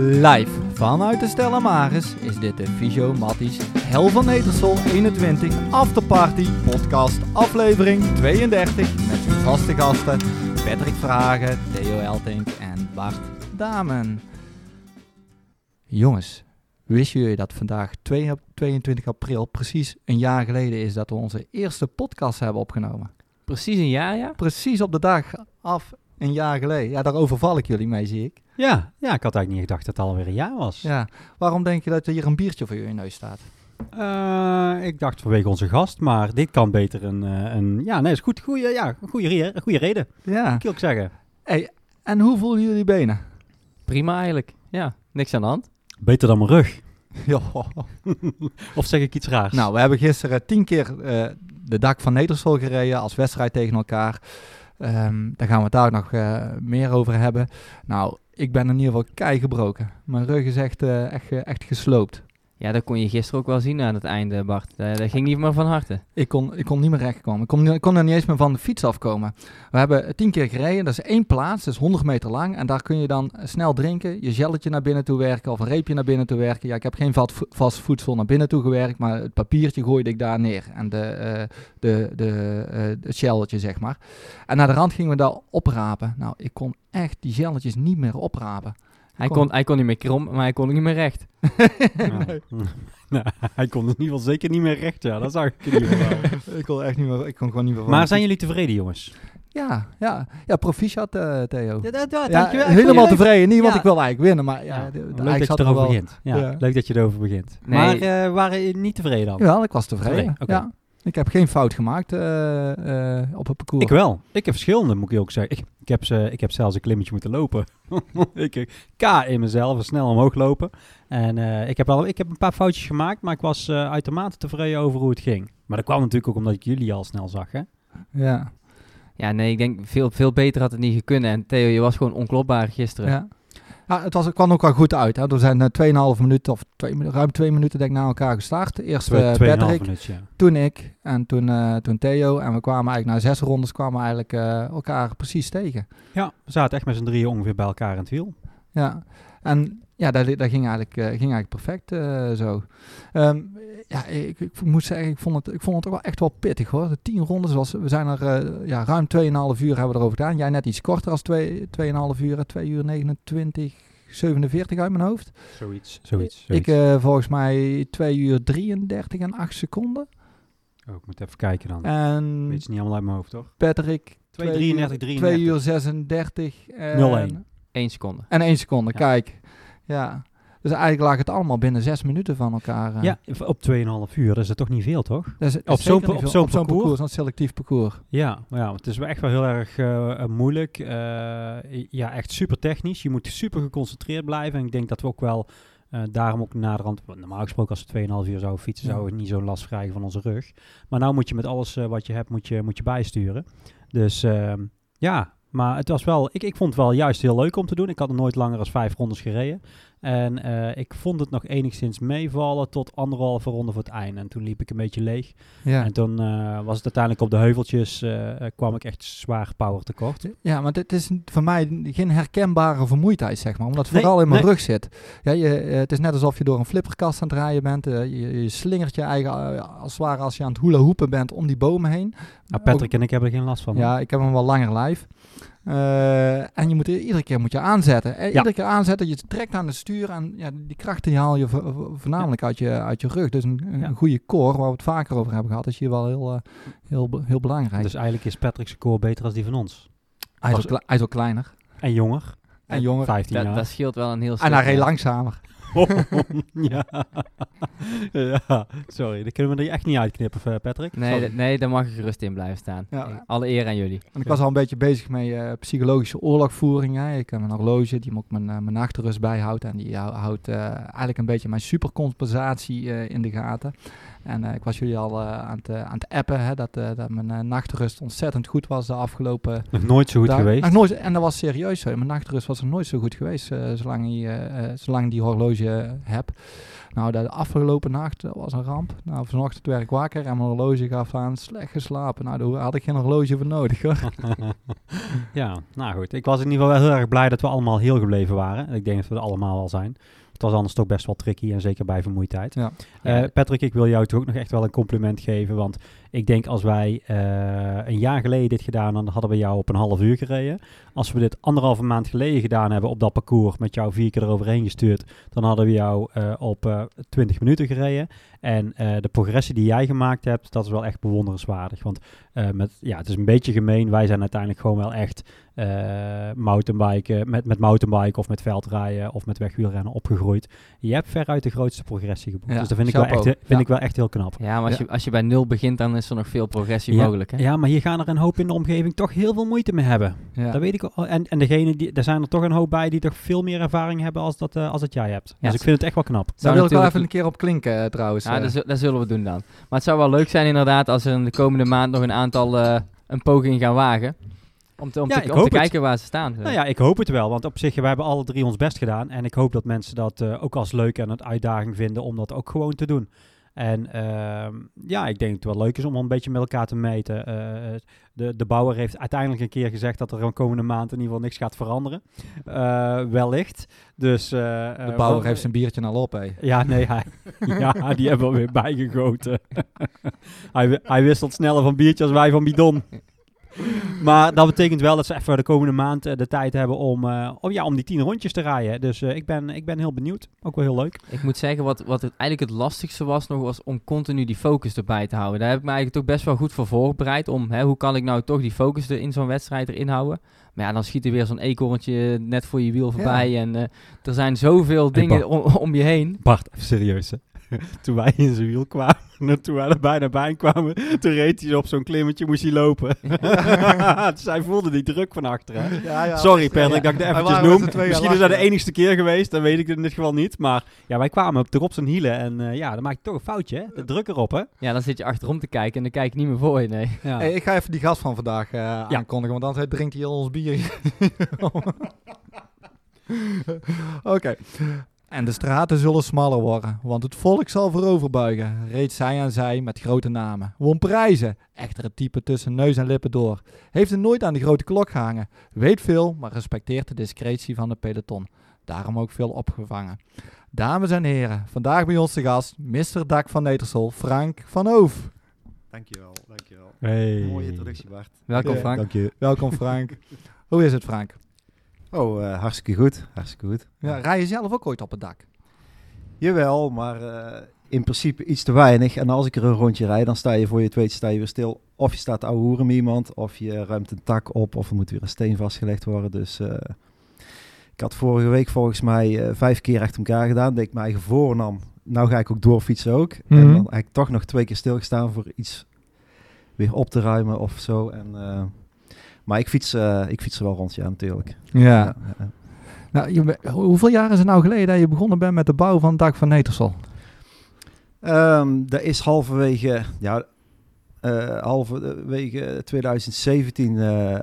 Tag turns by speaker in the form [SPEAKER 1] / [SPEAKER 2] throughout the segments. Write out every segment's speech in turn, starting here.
[SPEAKER 1] Live vanuit de Stella Maris is dit de Fysio Matties Hel van Nedersel 21 Afterparty podcast aflevering 32 met zijn vaste gasten Patrick Vragen, Theo Eltink en Bart Damen. Jongens, wisten jullie dat vandaag 2 ap- 22 april precies een jaar geleden is dat we onze eerste podcast hebben opgenomen?
[SPEAKER 2] Precies een jaar, ja?
[SPEAKER 1] Precies op de dag af een jaar geleden. Ja, daar overval ik jullie mee, zie ik.
[SPEAKER 3] Ja, ja, ik had eigenlijk niet gedacht dat het alweer een jaar was.
[SPEAKER 1] Ja, waarom denk je dat er hier een biertje voor je neus staat?
[SPEAKER 3] Eh, ik dacht vanwege onze gast, maar dit kan beter een, eh, een ja, nee, is goed, goede, ja, een goede, re- goede reden,
[SPEAKER 1] Ja.
[SPEAKER 3] moet ik ook zeggen.
[SPEAKER 1] Hey, en hoe voelen jullie benen?
[SPEAKER 2] Prima eigenlijk. Ja, niks aan de hand.
[SPEAKER 3] Beter dan mijn rug.
[SPEAKER 1] Ja.
[SPEAKER 3] Of zeg ik iets raars?
[SPEAKER 1] Nou, we hebben gisteren tien keer eh, de dak van Nedersel gereden als wedstrijd tegen elkaar. Ehm, daar gaan we het daar nog meer over hebben. Nou, ik ben in ieder geval kei gebroken. Mijn rug is echt, eh, echt, eh, echt gesloopt.
[SPEAKER 2] Ja, dat kon je gisteren ook wel zien aan het einde, Bart. Dat, dat ging niet meer van harte.
[SPEAKER 1] Ik kon, ik kon niet meer recht komen. Ik kon, kon er niet eens meer van de fiets afkomen. We hebben tien keer gereden. Dat is één plaats. Dat is 100 meter lang. En daar kun je dan snel drinken. Je gelletje naar binnen toe werken. Of een reepje naar binnen toe werken. Ja, ik heb geen vast voedsel naar binnen toe gewerkt. Maar het papiertje gooide ik daar neer. En de, eh, de, de, eh, het gelletje, zeg maar. En naar de rand gingen we daar oprapen. Nou, ik kon echt die gelletjes niet meer oprapen.
[SPEAKER 2] Hij
[SPEAKER 1] Kon-
[SPEAKER 2] kon, hij kon niet meer krom, maar hij kon ook niet meer recht.
[SPEAKER 3] Ja. Nou, hij kon in ieder geval zeker niet meer recht, ja, dat zag ik in ieder geval.
[SPEAKER 1] ik kon echt niet meer. Ik kon gewoon niet meer. van
[SPEAKER 3] Maar zijn jullie tevreden, jongens?
[SPEAKER 1] Ja, ja, ja, proficiat, eh, Theo.
[SPEAKER 3] Ja, dat, dat,
[SPEAKER 1] Ja, helemaal tevreden. Niet, want
[SPEAKER 3] Ja.
[SPEAKER 1] ik wil eigenlijk winnen, maar ja,
[SPEAKER 3] Ja,
[SPEAKER 1] de, de
[SPEAKER 3] leuk dat je
[SPEAKER 1] had er
[SPEAKER 3] erover begint. Ja,
[SPEAKER 1] Ja.
[SPEAKER 3] Leuk dat je erover begint.
[SPEAKER 2] Nee.
[SPEAKER 3] Maar eh, waren jullie niet tevreden dan?
[SPEAKER 1] Ja, ik was tevreden.
[SPEAKER 3] Tevreden, oké.
[SPEAKER 1] Ik heb geen fout gemaakt eh, eh, op het parcours.
[SPEAKER 3] Ik wel. Ik heb verschillende, moet ik ook zeggen. Ik, ik, heb, ze, ik heb zelfs een klimmetje moeten lopen. ik K in mezelf, snel omhoog lopen. En eh, ik, heb al, ik heb een paar foutjes gemaakt, maar ik was eh, uitermate tevreden over hoe het ging. Maar dat kwam natuurlijk ook omdat ik jullie al snel zag, hè?
[SPEAKER 1] Ja,
[SPEAKER 2] Ja, nee, ik denk veel, veel beter had het niet gekund. En Theo, je was gewoon onklopbaar gisteren.
[SPEAKER 1] ja. Ja het, was, het kwam ook wel goed uit. Hè. Er zijn eh, 2,5 minuten of twee, ruim twee minuten denk ik na elkaar gestart. Eerst
[SPEAKER 3] Twee,
[SPEAKER 1] eh, Patrick,
[SPEAKER 3] minuutje. ja.
[SPEAKER 1] toen ik en toen, eh, toen Theo. En we kwamen eigenlijk na zes rondes kwamen eigenlijk elkaar precies tegen.
[SPEAKER 3] Ja, we zaten echt met z'n drieën ongeveer bij elkaar in het wiel.
[SPEAKER 1] Ja, en ja, dat, dat ging, eigenlijk, eh, ging eigenlijk perfect eh, zo. Ehm, ja, ik, ik moet zeggen, ik vond, het, ik vond het ook wel echt wel pittig hoor. De tien rondes was, we zijn er eh, ja, ruim 2,5 uur hebben we erover gedaan. Jij net iets korter als 2,5 uur, 2 uur 29, 47 uit mijn hoofd.
[SPEAKER 3] Zoiets. Zoiets.
[SPEAKER 1] Ik eh, volgens mij 2 uur 33 en 8 seconden.
[SPEAKER 3] oh, ik moet even kijken dan.
[SPEAKER 1] En
[SPEAKER 3] Weet je niet allemaal uit mijn hoofd, toch?
[SPEAKER 1] Patrick
[SPEAKER 3] 2,
[SPEAKER 1] 2
[SPEAKER 3] 33, 33.
[SPEAKER 1] 2 uur 36 en,
[SPEAKER 3] 0-1.
[SPEAKER 2] Eén seconde.
[SPEAKER 1] en 1 seconde.
[SPEAKER 3] Ja.
[SPEAKER 1] Kijk, ja. Dus eigenlijk lag het allemaal binnen 6 minuten van elkaar. eh.
[SPEAKER 3] Ja, op 2,5 uur, dat is het toch niet veel, toch?
[SPEAKER 1] Dat is,
[SPEAKER 3] Op zo'n- op
[SPEAKER 1] veel.
[SPEAKER 3] zo'n
[SPEAKER 1] op zo'n
[SPEAKER 3] parcours?
[SPEAKER 1] parcours, een selectief parcours.
[SPEAKER 3] Ja, maar ja, het is wel echt wel heel erg eh, eh, moeilijk. Ja, echt super technisch. Je moet super geconcentreerd blijven. En ik denk dat we ook wel daarom ook naderhand... Normaal gesproken als we 2,5 uur zouden fietsen,
[SPEAKER 1] Ja.
[SPEAKER 3] zouden we niet zo'n last krijgen van onze rug. Maar nou moet je met alles wat je hebt, moet je, moet je bijsturen. Dus ehm, ja, maar het was wel... Ik, ik vond het wel juist heel leuk om te doen. Ik had er nooit langer dan vijf rondes gereden. En eh, ik vond het nog enigszins meevallen tot anderhalve ronde voor het einde. En toen liep ik een beetje leeg.
[SPEAKER 1] Ja.
[SPEAKER 3] En toen eh, was het uiteindelijk op de heuveltjes, eh, kwam ik echt zwaar power tekort.
[SPEAKER 1] ja, maar het is voor mij geen herkenbare vermoeidheid, zeg maar. Omdat het
[SPEAKER 3] Nee,
[SPEAKER 1] vooral in mijn
[SPEAKER 3] nee.
[SPEAKER 1] rug zit. Ja, je, het is net alsof je door een flipperkast aan het rijden bent. Je, je slingert je eigen, als het ware als je aan het hula hoepen bent, om die bomen heen.
[SPEAKER 3] Nou, Patrick en ik hebben er geen last van.
[SPEAKER 1] Ja, ik heb hem wel langer live. Eh, en je moet iedere keer moet je aanzetten. Eh,
[SPEAKER 3] Ja.
[SPEAKER 1] Iedere keer aanzetten, je trekt aan het stuur en ja, die krachten die haal je vo- vo- voornamelijk uit, je, uit je rug. Dus een, een
[SPEAKER 3] Ja.
[SPEAKER 1] goede core, waar we het vaker over hebben gehad, is hier wel heel, eh, heel, heel belangrijk.
[SPEAKER 3] Dus eigenlijk is Patrick's score beter dan die van ons.
[SPEAKER 1] hij, is
[SPEAKER 3] als-
[SPEAKER 1] ook, kleiner
[SPEAKER 3] En jonger.
[SPEAKER 1] en jonger.
[SPEAKER 3] 15
[SPEAKER 2] Dat,
[SPEAKER 3] jaar.
[SPEAKER 2] dat scheelt wel een heel
[SPEAKER 1] En
[SPEAKER 2] stuk.
[SPEAKER 1] hij reed langzamer.
[SPEAKER 3] Ja. ja. Sorry, dat kunnen we er echt niet uitknippen, eh, Patrick.
[SPEAKER 2] Nee, dat- nee, daar mag ik gerust in blijven staan.
[SPEAKER 1] Ja.
[SPEAKER 2] Alle eer aan jullie.
[SPEAKER 1] En ik was al een beetje bezig met eh, psychologische oorlogvoering. Hè. Ik heb een horloge die me ook mijn, eh, mijn nachtrust bijhoudt. En die hou- houdt eh, eigenlijk een beetje mijn supercompensatie eh, in de gaten. En eh, ik was jullie al eh, aan, het, eh, aan het appen, hè, dat, dat mijn nachtrust ontzettend goed was de afgelopen
[SPEAKER 3] Nog nooit zo goed geweest.
[SPEAKER 1] Nog nooit, en dat was serieus zo. Mijn nachtrust was nog nooit zo goed geweest, zolang, je, eh, zolang die horloge heb. Nou, de afgelopen nacht was een ramp. Nou, vanochtend werd ik wakker en mijn horloge gaf aan, slecht geslapen. Nou, daar had ik geen horloge voor nodig hoor.
[SPEAKER 3] ja, nou goed. Ik was in ieder geval wel heel erg blij dat we allemaal heel gebleven waren. Ik denk dat we er allemaal wel zijn. Het was anders toch best wel tricky en zeker bij vermoeidheid.
[SPEAKER 1] Ja.
[SPEAKER 3] Eh, Patrick, ik wil jou toch ook nog echt wel een compliment geven. Want ik denk als wij eh, een jaar geleden dit gedaan hadden, hadden we jou op een half uur gereden. Als we dit anderhalve maand geleden gedaan hebben op dat parcours met jou vier keer eroverheen gestuurd, dan hadden we jou eh, op eh 20 minuten gereden. En eh, de progressie die jij gemaakt hebt, dat is wel echt bewonderenswaardig. Want eh, met, ja, het is een beetje gemeen. Wij zijn uiteindelijk gewoon wel echt eh mountainbiken, met, met mountainbiken of met veldrijden of met wegwielrennen opgegroeid. Je hebt veruit de grootste progressie geboekt.
[SPEAKER 1] Ja,
[SPEAKER 3] dus dat vind, ik wel, echt, vind
[SPEAKER 1] Ja.
[SPEAKER 3] ik wel echt heel knap.
[SPEAKER 2] Ja, maar als,
[SPEAKER 1] Ja.
[SPEAKER 2] Je, als je bij nul begint, dan is er nog veel progressie
[SPEAKER 3] Ja.
[SPEAKER 2] mogelijk. Hè?
[SPEAKER 3] Ja, maar hier gaan er een hoop in de omgeving toch heel veel moeite mee hebben.
[SPEAKER 1] Ja.
[SPEAKER 3] Dat weet ik al. En, en degene die, er zijn er toch een hoop bij die toch veel meer ervaring hebben als dat, eh, als dat jij hebt.
[SPEAKER 2] Ja,
[SPEAKER 3] dus ik vind het echt wel knap.
[SPEAKER 1] Daar wil ik wel even een keer op klinken trouwens.
[SPEAKER 2] Ja, dat, dat zullen we doen dan. Maar het zou wel leuk zijn inderdaad als er in de komende maand nog een aantal eh, een poging gaan wagen. Om te, om
[SPEAKER 3] Ja,
[SPEAKER 2] te,
[SPEAKER 3] ik
[SPEAKER 2] om te
[SPEAKER 3] hoop het.
[SPEAKER 2] kijken waar ze staan.
[SPEAKER 3] Nou ja, ik hoop het wel. Want op zich, we hebben alle drie ons best gedaan. En ik hoop dat mensen dat eh, ook als leuk en een uitdaging vinden om dat ook gewoon te doen. En ehm, ja, ik denk dat het wel leuk is om een beetje met elkaar te meten. Eh, de, de bouwer heeft uiteindelijk een keer gezegd dat er de komende maand in ieder geval niks gaat veranderen. Eh, wellicht. Dus, eh,
[SPEAKER 1] de bouwer heeft zijn biertje al op, hè.
[SPEAKER 3] Ja, nee, hij, ja, die hebben we weer bijgegoten. hij, hij wisselt sneller van biertje als wij van bidon. Maar dat betekent wel dat ze even de komende maand eh, de tijd hebben om, eh, om, ja, om die tien rondjes te rijden. Dus eh, ik, ben, ik ben heel benieuwd. Ook wel heel leuk.
[SPEAKER 2] Ik moet zeggen, wat, wat het eigenlijk het lastigste was nog, was om continu die focus erbij te houden. Daar heb ik me eigenlijk toch best wel goed voor voorbereid. Om, hè, hoe kan ik nou toch die focus er in zo'n wedstrijd erin houden? Maar ja, dan schiet er weer zo'n eekhoorntje net voor je wiel voorbij. En eh, er zijn zoveel
[SPEAKER 3] Hey,
[SPEAKER 2] dingen om je heen.
[SPEAKER 3] Bart, even serieus hè. Toen wij in zijn wiel kwamen, toen wij er bijna bij kwamen, toen reed hij op zo'n klimmetje, moest hij lopen. dus hij voelde die druk van achteren. hè. Sorry Patrick dat ik het eventjes noem. Misschien is dat de enigste keer geweest, dan weet ik in dit geval niet. Maar ja, wij kwamen op erop zijn hielen en eh, ja, dan maak je toch een foutje. Hè? De druk erop hè.
[SPEAKER 2] Ja, dan zit je achterom te kijken en dan kijk je niet meer voor je, nee.
[SPEAKER 3] Ja.
[SPEAKER 1] Hey, ik ga even die gast van vandaag eh, aankondigen, want anders drinkt hij al ons bier. Oké. En de straten zullen smaller worden, want het volk zal vooroverbuigen. Reed zij aan zij met grote namen. Won prijzen, echter het type tussen neus en lippen door. Heeft er nooit aan de grote klok gehangen. Weet veel, maar respecteert de discretie van de peloton. Daarom ook veel opgevangen. Dames en heren, vandaag bij ons de gast, Mr. Dak van Netersol, Frank van Hoof.
[SPEAKER 4] Dankjewel, dankjewel.
[SPEAKER 3] Hey.
[SPEAKER 4] Mooie introductie, Bart.
[SPEAKER 2] Welkom Frank.
[SPEAKER 4] Dank je.
[SPEAKER 1] Welkom Frank. Hoe is het Frank?
[SPEAKER 4] Oh, eh, hartstikke goed. Hartstikke goed.
[SPEAKER 1] Ja, rij je zelf ook ooit op het dak?
[SPEAKER 4] Jawel, maar eh, in principe iets te weinig. En als ik er een rondje rijd, dan sta je voor je het weet sta je weer stil. Of je staat ouwe hoeren met iemand, of je ruimt een tak op, of er moet weer een steen vastgelegd worden. Dus eh, ik had vorige week volgens mij vijf keer achter elkaar gedaan. Dat ik mijn eigen voornam. Nou ga ik ook doorfietsen ook.
[SPEAKER 1] Mhm.
[SPEAKER 4] En dan heb ik toch nog twee keer stilgestaan voor iets weer op te ruimen of zo. En, maar ik fiets, eh, ik fiets er wel rond, ja, natuurlijk.
[SPEAKER 1] Ja. Nou, je, hoeveel jaar is het nou geleden dat je begonnen bent met de bouw van het dak van Netersol?
[SPEAKER 4] Ehm, dat is halverwege, ja, eh, halverwege 2017. eh,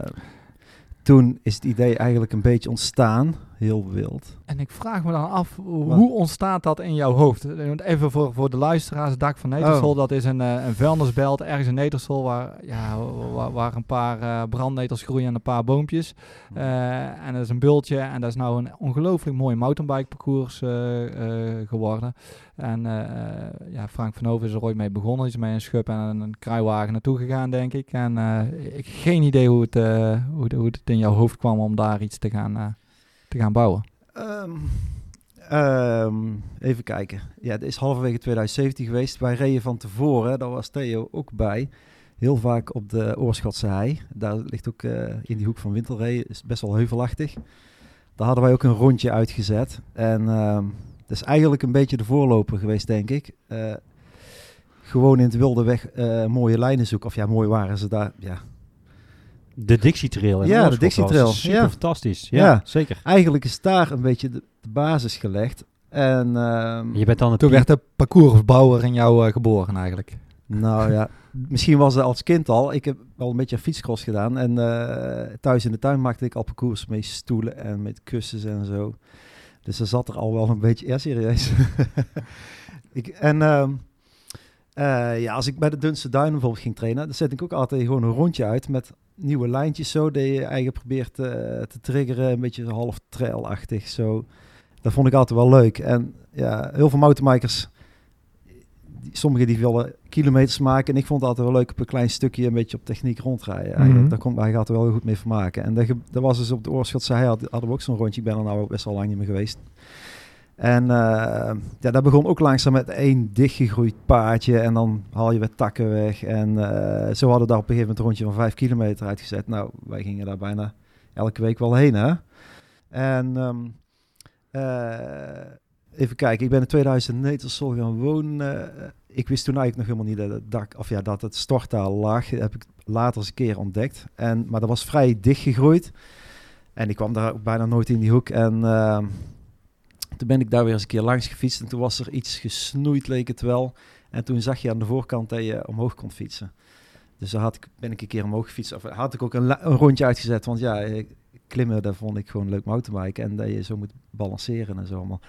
[SPEAKER 4] toen is het idee eigenlijk een beetje ontstaan. Heel wild.
[SPEAKER 1] En ik vraag me dan af, hoe
[SPEAKER 4] Wat?
[SPEAKER 1] hoe ontstaat dat in jouw hoofd? Even voor, voor de luisteraars, het dak van Netersol,
[SPEAKER 4] Oh.
[SPEAKER 1] dat is een, eh, een vuilnisbelt ergens in Netersol waar, ja, waar, waar een paar eh, brandnetels groeien en een paar boompjes. Eh, en dat is een bultje en dat is nou een ongelooflijk mooi mountainbike parcours geworden. En ja, Frank van Hoven is er ooit mee begonnen. Hij is met een schub en een, een kruiwagen naartoe gegaan, denk ik. En ik heb geen idee hoe het, hoe, hoe het in jouw hoofd kwam om daar iets te gaan, gaan bouwen.
[SPEAKER 4] Ehm, ehm, even kijken. Ja, het is halverwege 2017 geweest. Wij reden van tevoren, daar was Theo ook bij. Heel vaak op de Oorschotse hei. Daar ligt ook eh, in die hoek van Wintelree. Is best wel heuvelachtig. Daar hadden wij ook een rondje uitgezet. En ehm dat is eigenlijk een beetje de voorloper geweest, denk ik. Eh, gewoon in het wilde weg eh, mooie lijnen zoeken. Of ja, mooi waren ze daar. Ja,
[SPEAKER 3] De Dixie Trail.
[SPEAKER 4] Ja, de Dixie Trail,
[SPEAKER 3] Super
[SPEAKER 4] ja.
[SPEAKER 3] fantastisch. Ja,
[SPEAKER 4] Ja.
[SPEAKER 3] zeker.
[SPEAKER 4] Eigenlijk is daar een beetje de, de basis gelegd. En ehm,
[SPEAKER 3] Je bent dan het
[SPEAKER 1] Toen werd de parcoursbouwer in jou eh, geboren eigenlijk.
[SPEAKER 4] nou ja, misschien was het als kind al. Ik heb wel een beetje fietscross gedaan. En eh, thuis in de tuin maakte ik al parcours met stoelen en met kussens en zo. Dus er zat er al wel een beetje... Ja, serieus. ik, en ehm, eh, ja, als ik bij de Dunse Duinen bijvoorbeeld ging trainen... dan zet ik ook altijd gewoon een rondje uit met nieuwe lijntjes zo. Dat je eigen probeert eh, te triggeren. Een beetje half trailachtig zo. Dat vond ik altijd wel leuk. En ja, heel veel mountainbikers... die- Sommigen die willen kilometers maken. En ik vond het altijd wel leuk op een klein stukje een beetje op techniek rondrijden. Eigenlijk.
[SPEAKER 1] Mhm.
[SPEAKER 4] Daar kon ik mij altijd wel goed mee vermaken. En dat, dat was dus op de Oorschotse Hei had, hadden we ook zo'n rondje. Ik ben er nou best wel lang niet meer geweest. En eh, ja, dat begon ook langzaam met één dichtgegroeid paadje. En dan haal je weer takken weg. En eh, zo hadden we daar op een gegeven moment een rondje van vijf kilometer uitgezet. Nou, wij gingen daar bijna elke week wel heen, hè. En ehm, eh, even kijken, ik ben in 2009 zo gaan wonen. Ik wist toen eigenlijk nog helemaal niet dat het dak, of ja, dat het stortaal lag. Dat heb ik later eens een keer ontdekt. En, maar dat was vrij dicht gegroeid. En ik kwam daar ook bijna nooit in die hoek. En ehm, toen ben ik daar weer eens een keer langs gefietst. En toen was er iets gesnoeid, leek het wel. En toen zag je aan de voorkant dat je omhoog kon fietsen. Dus daar had ik, ben ik een keer omhoog gefietst. Of had ik ook een, rondje uitgezet. Want ja, eh, klimmen, dat vond ik gewoon leuk mountainbiken. En dat je zo moet balanceren en zo allemaal.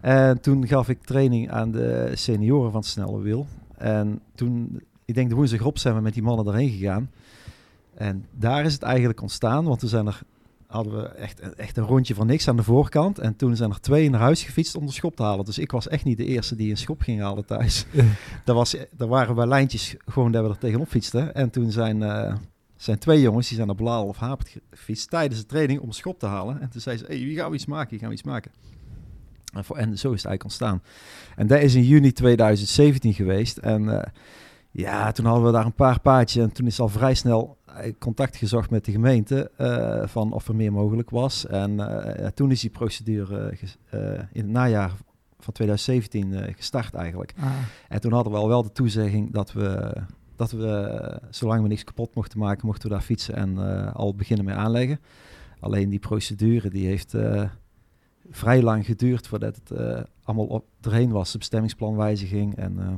[SPEAKER 4] En toen gaf ik training aan de senioren van het snelle wiel. En toen, ik denk de woensdag op zijn we met die mannen erheen gegaan. En daar is het eigenlijk ontstaan. Want toen zijn er, hadden we echt, echt een rondje van niks aan de voorkant. En toen zijn er twee naar huis gefietst om de schop te halen. Dus ik was echt niet de eerste die een schop ging halen thuis. Daar, was, daar waren wij lijntjes gewoon dat we er tegenop fietsten. En toen zijn, eh, zijn twee jongens, die zijn naar Blaal of Hapert gefietst tijdens de training om een schop te halen. En toen zei ze, hey, gaan we iets maken? Wie gaan we iets maken? En, voor, en zo is het eigenlijk ontstaan. En dat is in juni 2017 geweest. En eh, ja, toen hadden we daar een paar paadjes. En toen is al vrij snel contact gezocht met de gemeente eh, van of er meer mogelijk was. En eh, toen is die procedure eh, eh, in het najaar van 2017 eh, gestart eigenlijk.
[SPEAKER 1] Ah.
[SPEAKER 4] En toen hadden we al wel de toezegging dat we, dat we eh, zolang we niks kapot mochten maken, mochten we daar fietsen en eh, al beginnen met aanleggen. Alleen die procedure die heeft eh, vrij lang geduurd voordat het eh, allemaal op, erheen was. De bestemmingsplanwijziging en eh,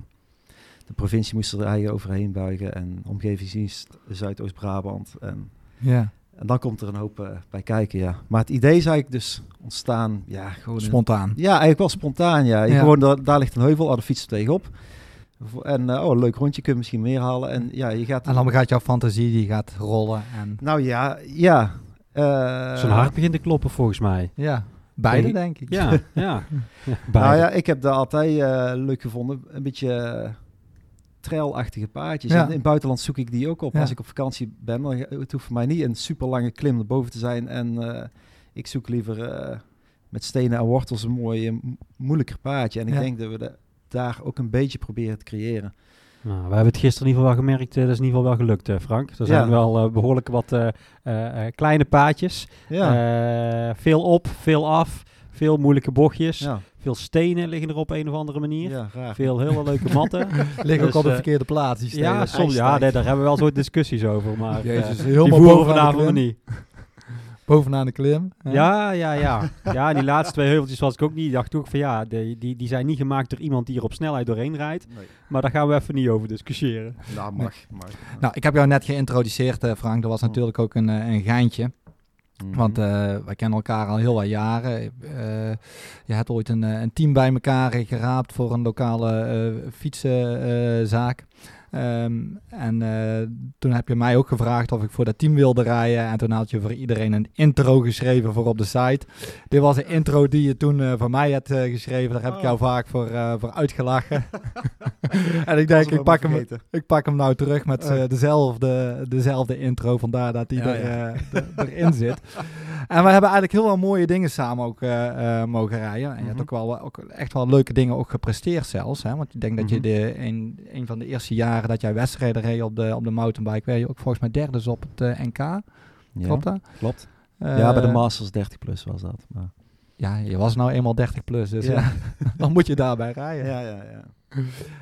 [SPEAKER 4] de provincie moest er eigen overheen buigen en omgevingsdienst Zuidoost-Brabant. En,
[SPEAKER 1] Ja,
[SPEAKER 4] en dan komt er een hoop eh, bij kijken, ja. Maar het idee is eigenlijk dus ontstaan, ja, gewoon... in-
[SPEAKER 1] spontaan.
[SPEAKER 4] ja, eigenlijk wel spontaan, ja. Je
[SPEAKER 1] Ja.
[SPEAKER 4] Gewoon, daar, daar ligt een heuvel, aan de fiets er tegenop. En eh, oh, een leuk rondje, kun je misschien meer halen. En ja, je gaat...
[SPEAKER 1] En dan gaat jouw fantasie die gaat rollen. En,
[SPEAKER 4] Nou ja, ja. eh,
[SPEAKER 3] Zijn hart begint te kloppen volgens mij.
[SPEAKER 1] ja, beide
[SPEAKER 3] Denk
[SPEAKER 1] denk ik.
[SPEAKER 3] Ja, ja. ja
[SPEAKER 4] Nou ja, ik heb daar altijd eh, leuk gevonden. Een beetje trailachtige paadjes.
[SPEAKER 1] Ja.
[SPEAKER 4] En in het buitenland zoek ik die ook op.
[SPEAKER 1] Ja.
[SPEAKER 4] Als ik op vakantie ben, dan, het hoeft voor mij niet een super lange klim naar boven te zijn. En eh, ik zoek liever eh, met stenen en wortels een mooi, eh, mo- moeilijker paadje. En ik
[SPEAKER 1] Ja.
[SPEAKER 4] denk dat we de- daar ook een beetje proberen te creëren.
[SPEAKER 3] Nou, we hebben het gisteren in ieder geval wel gemerkt. eh, dat is in ieder geval wel gelukt, eh, Frank. Er zijn
[SPEAKER 4] Ja.
[SPEAKER 3] wel eh, behoorlijk wat eh, eh, eh, kleine paadjes.
[SPEAKER 4] Ja.
[SPEAKER 3] Eh, veel op, veel af. Veel moeilijke bochtjes.
[SPEAKER 4] ja.
[SPEAKER 3] Veel stenen liggen er op een of andere manier.
[SPEAKER 4] Ja.
[SPEAKER 3] Veel hele leuke matten.
[SPEAKER 1] Liggen ook
[SPEAKER 3] Dus,
[SPEAKER 1] op de
[SPEAKER 3] eh,
[SPEAKER 1] verkeerde plaats. Die stenen.
[SPEAKER 3] ja, soms, ja nee, daar hebben we wel soort discussies over. Maar eh,
[SPEAKER 1] Jezus,
[SPEAKER 3] die
[SPEAKER 1] helemaal
[SPEAKER 3] voeren
[SPEAKER 1] bovenaan de
[SPEAKER 3] vanavond niet.
[SPEAKER 1] Bovenaan de klim. hè?
[SPEAKER 3] Ja, ja, ja. Ja, die laatste twee heuveltjes was ik ook niet. dacht ook van ja, die, die, die zijn niet gemaakt door iemand die er op snelheid doorheen rijdt.
[SPEAKER 4] Nee.
[SPEAKER 3] Maar daar gaan we even niet over discussiëren.
[SPEAKER 4] Nou, mag. mag.
[SPEAKER 1] Nou, ik heb jou net geïntroduceerd, eh, Frank. Dat was
[SPEAKER 4] Oh.
[SPEAKER 1] natuurlijk ook een, eh, een geintje.
[SPEAKER 4] Mhm.
[SPEAKER 1] Want eh, wij kennen elkaar al heel wat jaren. Eh, je hebt ooit een, eh, een team bij elkaar geraapt voor een lokale fietsenzaak. Ehm, en eh, toen heb je mij ook gevraagd of ik voor dat team wilde rijden. En toen had je voor iedereen een intro geschreven voor op de site. Dit was een intro die je toen eh, voor mij had eh, geschreven. Daar heb ik jou
[SPEAKER 4] Oh.
[SPEAKER 1] vaak voor, voor uitgelachen. en ik denk, ik pak, hem, ik pak hem nou terug met
[SPEAKER 4] Oh.
[SPEAKER 1] dezelfde, dezelfde intro. Vandaar dat die
[SPEAKER 4] Ja,
[SPEAKER 1] er,
[SPEAKER 4] ja.
[SPEAKER 1] erin zit. En we hebben eigenlijk heel veel mooie dingen samen ook mogen rijden. En je hebt
[SPEAKER 4] Mhm.
[SPEAKER 1] ook wel ook echt wel leuke dingen ook gepresteerd zelfs. Hè? Want ik denk dat je
[SPEAKER 4] Mhm.
[SPEAKER 1] de, een van de eerste jaren dat jij wedstrijden reed op de, op de mountainbike, werd je ook volgens mij derde dus op het eh, NK.
[SPEAKER 4] Ja,
[SPEAKER 1] Klopt dat?
[SPEAKER 4] klopt. ja, bij de
[SPEAKER 1] Eh,
[SPEAKER 4] Masters 30 plus was dat. Maar.
[SPEAKER 1] Ja, je was nou eenmaal 30 plus, dus
[SPEAKER 4] Ja.
[SPEAKER 1] ja. dan moet je daarbij rijden.
[SPEAKER 4] Ja, ja, ja.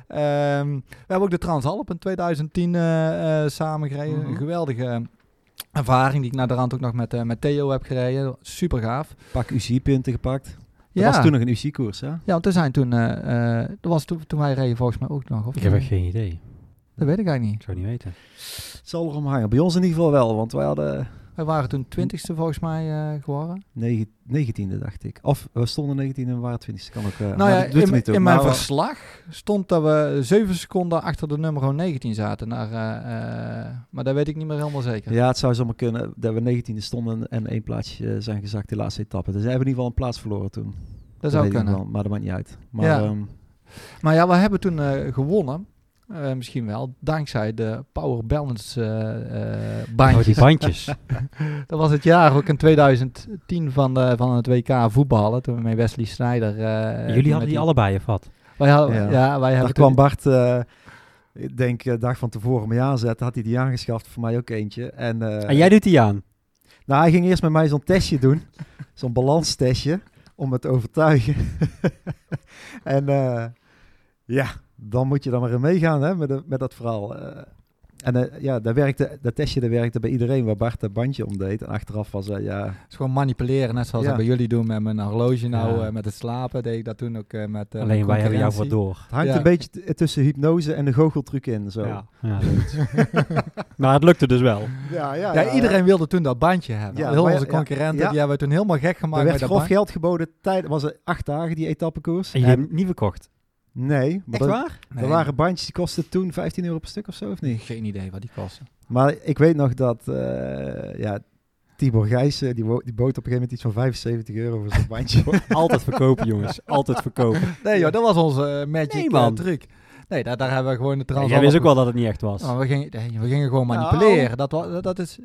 [SPEAKER 1] Ehm, we hebben ook de Transalp in 2010 eh, eh, samen gereden. Een geweldige ervaring die ik naar de rand ook nog met, eh, met Theo heb gereden. Super gaaf.
[SPEAKER 4] Pak UCI-punten gepakt. Dat
[SPEAKER 1] ja.
[SPEAKER 4] was toen nog een UC-koers, hè?
[SPEAKER 1] Ja, want er zijn toen, eh, eh, dat was toen, toen wij reden volgens mij ook nog. Of
[SPEAKER 3] Ik heb echt geen idee.
[SPEAKER 1] Dat weet ik eigenlijk
[SPEAKER 3] Ik
[SPEAKER 1] niet.
[SPEAKER 3] zou niet weten.
[SPEAKER 4] Het zal erom hangen. Bij ons in ieder geval wel, want wij hadden
[SPEAKER 1] Wij waren toen twintigste volgens mij eh, geworden.
[SPEAKER 4] negen- 19e, dacht ik. Of we stonden 19e en we waren 20e. Kan ook, eh,
[SPEAKER 1] nou ja,
[SPEAKER 4] dat doet er
[SPEAKER 1] in,
[SPEAKER 4] niet toe.
[SPEAKER 1] in mijn
[SPEAKER 4] Maar,
[SPEAKER 1] verslag stond dat we 7 seconden achter de nummer 19 zaten. Naar, eh, eh, maar dat weet ik niet meer helemaal zeker.
[SPEAKER 4] Ja, het zou zomaar kunnen dat we 19e stonden en één plaatsje zijn gezakt de laatste etappe. Dus we hebben in ieder geval een plaats verloren toen.
[SPEAKER 1] dat zou
[SPEAKER 4] ik
[SPEAKER 1] kunnen.
[SPEAKER 4] wel, maar dat maakt niet uit. Maar
[SPEAKER 1] Ja.
[SPEAKER 4] ehm,
[SPEAKER 1] Maar ja, we hebben toen eh, gewonnen. Eh, misschien wel, dankzij de Power Balance eh eh
[SPEAKER 3] Oh,
[SPEAKER 1] bandjes.
[SPEAKER 3] die bandjes.
[SPEAKER 1] Dat was het jaar ook in 2010 van, de, van het WK voetballen. Toen we met Wesley Sneijder... eh,
[SPEAKER 3] Jullie hadden die allebei, of wat?
[SPEAKER 1] Wij hadden,
[SPEAKER 4] Ja.
[SPEAKER 1] ja. wij
[SPEAKER 4] daar
[SPEAKER 1] hebben
[SPEAKER 4] kwam Bart, eh, ik denk de dag van tevoren mee aanzetten, had hij die aangeschaft, voor mij ook eentje. En, eh,
[SPEAKER 3] en jij doet die aan.
[SPEAKER 4] Nou, hij ging eerst met mij zo'n testje doen. zo'n balanstestje. Om me te overtuigen. en eh, ja, dan moet je dan maar in meegaan hè, met, de- met dat verhaal. Eh, en eh, ja, dat, werkte, dat testje dat werkte bij iedereen waar Bart dat bandje om deed. En achteraf was hij, ja...
[SPEAKER 1] Het is gewoon manipuleren, net zoals
[SPEAKER 4] Ja.
[SPEAKER 1] ik bij jullie doen met mijn horloge nou,
[SPEAKER 3] Ja.
[SPEAKER 1] eh, met het slapen. Deed ik dat toen ook eh, met
[SPEAKER 3] Alleen wij hebben jou wat door.
[SPEAKER 4] Het hangt
[SPEAKER 1] Ja.
[SPEAKER 4] een beetje t- tussen hypnose en de goocheltruc in. Zo.
[SPEAKER 3] Ja, maar het lukte dus wel.
[SPEAKER 4] ja, ja,
[SPEAKER 1] Ja, iedereen wilde toen dat bandje hebben.
[SPEAKER 4] Ja,
[SPEAKER 1] Heel onze concurrenten,
[SPEAKER 4] ja.
[SPEAKER 1] die hebben we toen helemaal gek
[SPEAKER 4] Er
[SPEAKER 1] gemaakt
[SPEAKER 4] werd
[SPEAKER 1] met dat
[SPEAKER 4] grof geld geboden. Tijd, was het acht dagen, die etappekoers.
[SPEAKER 3] En je
[SPEAKER 4] En-
[SPEAKER 3] hebt niet verkocht.
[SPEAKER 4] Nee, maar
[SPEAKER 3] Echt
[SPEAKER 4] dat-
[SPEAKER 3] waar?
[SPEAKER 1] Nee,
[SPEAKER 4] er waren bandjes die kosten toen 15 euro per stuk of zo, of niet?
[SPEAKER 1] Geen idee wat die kosten.
[SPEAKER 4] Maar ik weet nog dat eh, ja, Tibor Gijssen, die, die bood op een gegeven moment iets van 75 euro voor zo'n bandje.
[SPEAKER 3] Altijd verkopen, jongens. Altijd verkopen.
[SPEAKER 1] Nee joh, dat was onze eh, magic
[SPEAKER 3] Nee,
[SPEAKER 1] eh,
[SPEAKER 3] man.
[SPEAKER 1] truc. Nee, daar, daar hebben we gewoon de trans
[SPEAKER 3] Jij wist ook wel dat het niet echt was.
[SPEAKER 1] Oh, we, gingen, we gingen gewoon
[SPEAKER 4] Nou.
[SPEAKER 1] manipuleren. Dat, dat is...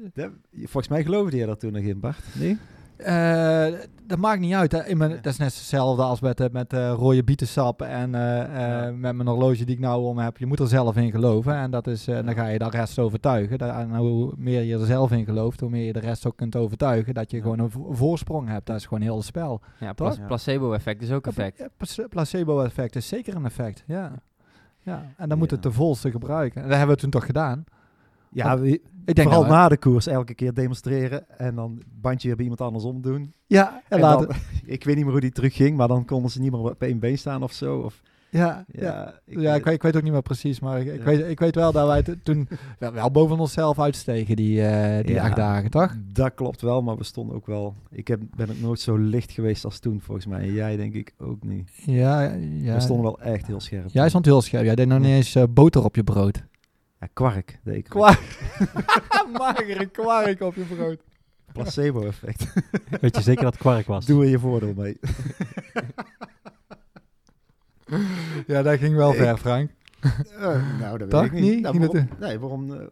[SPEAKER 4] Volgens mij geloofde je dat toen nog in, Bart. Nee?
[SPEAKER 1] Eh, dat maakt niet uit. Hè. Dat is net hetzelfde als met, eh, met eh, rode bietensap en
[SPEAKER 4] Ja.
[SPEAKER 1] met mijn horloge die ik nou om heb. Je moet er zelf in geloven en dat is, dan ga je de rest overtuigen. En hoe meer je er zelf in gelooft, hoe meer je de rest ook kunt overtuigen dat je gewoon een vo- voorsprong hebt. Dat is gewoon heel het spel.
[SPEAKER 2] Ja, pla- placebo-effect is ook effect.
[SPEAKER 1] Ja, plac- Placebo-effect is zeker een effect, ja. ja. En dan moet het de volste gebruiken. En dat hebben we toen toch gedaan.
[SPEAKER 4] Ja, we-
[SPEAKER 1] Ik denk
[SPEAKER 4] vooral
[SPEAKER 1] nou,
[SPEAKER 4] na de koers elke keer demonstreren en dan bandje weer bij iemand anders omdoen.
[SPEAKER 1] Ja, en
[SPEAKER 4] En
[SPEAKER 1] later.
[SPEAKER 4] dan- ik weet niet meer hoe die terug ging, maar dan konden ze niet meer op één been staan of zo. Of,
[SPEAKER 1] Ja, ja.
[SPEAKER 4] ja,
[SPEAKER 1] ja, ik weet, ik weet ook niet meer precies, maar ik, ik,
[SPEAKER 4] Ja.
[SPEAKER 1] weet, ik weet wel dat wij toen wel, wel boven onszelf uitstegen, die, eh, die
[SPEAKER 4] Ja.
[SPEAKER 1] acht dagen, toch?
[SPEAKER 4] Dat klopt wel, maar we stonden ook wel... Ik heb, ben ook nooit zo licht geweest als toen, volgens mij. En jij denk ik ook niet.
[SPEAKER 1] Ja, ja.
[SPEAKER 4] We stonden wel echt heel scherp.
[SPEAKER 1] Jij stond heel scherp. Jij deed nog niet eens eh, boter op je brood.
[SPEAKER 4] Ja, kwark deed ik.
[SPEAKER 1] Kwark. Magere kwark op je brood.
[SPEAKER 4] Placebo-effect.
[SPEAKER 3] Weet je zeker dat het kwark was?
[SPEAKER 4] Doe er je voordeel mee.
[SPEAKER 1] Ja, dat ging wel
[SPEAKER 4] Ik-
[SPEAKER 1] ver, Frank.
[SPEAKER 4] Eh, nou, dat weet ik niet.
[SPEAKER 1] niet?
[SPEAKER 4] Nou, waarom, nee, waarom... eh,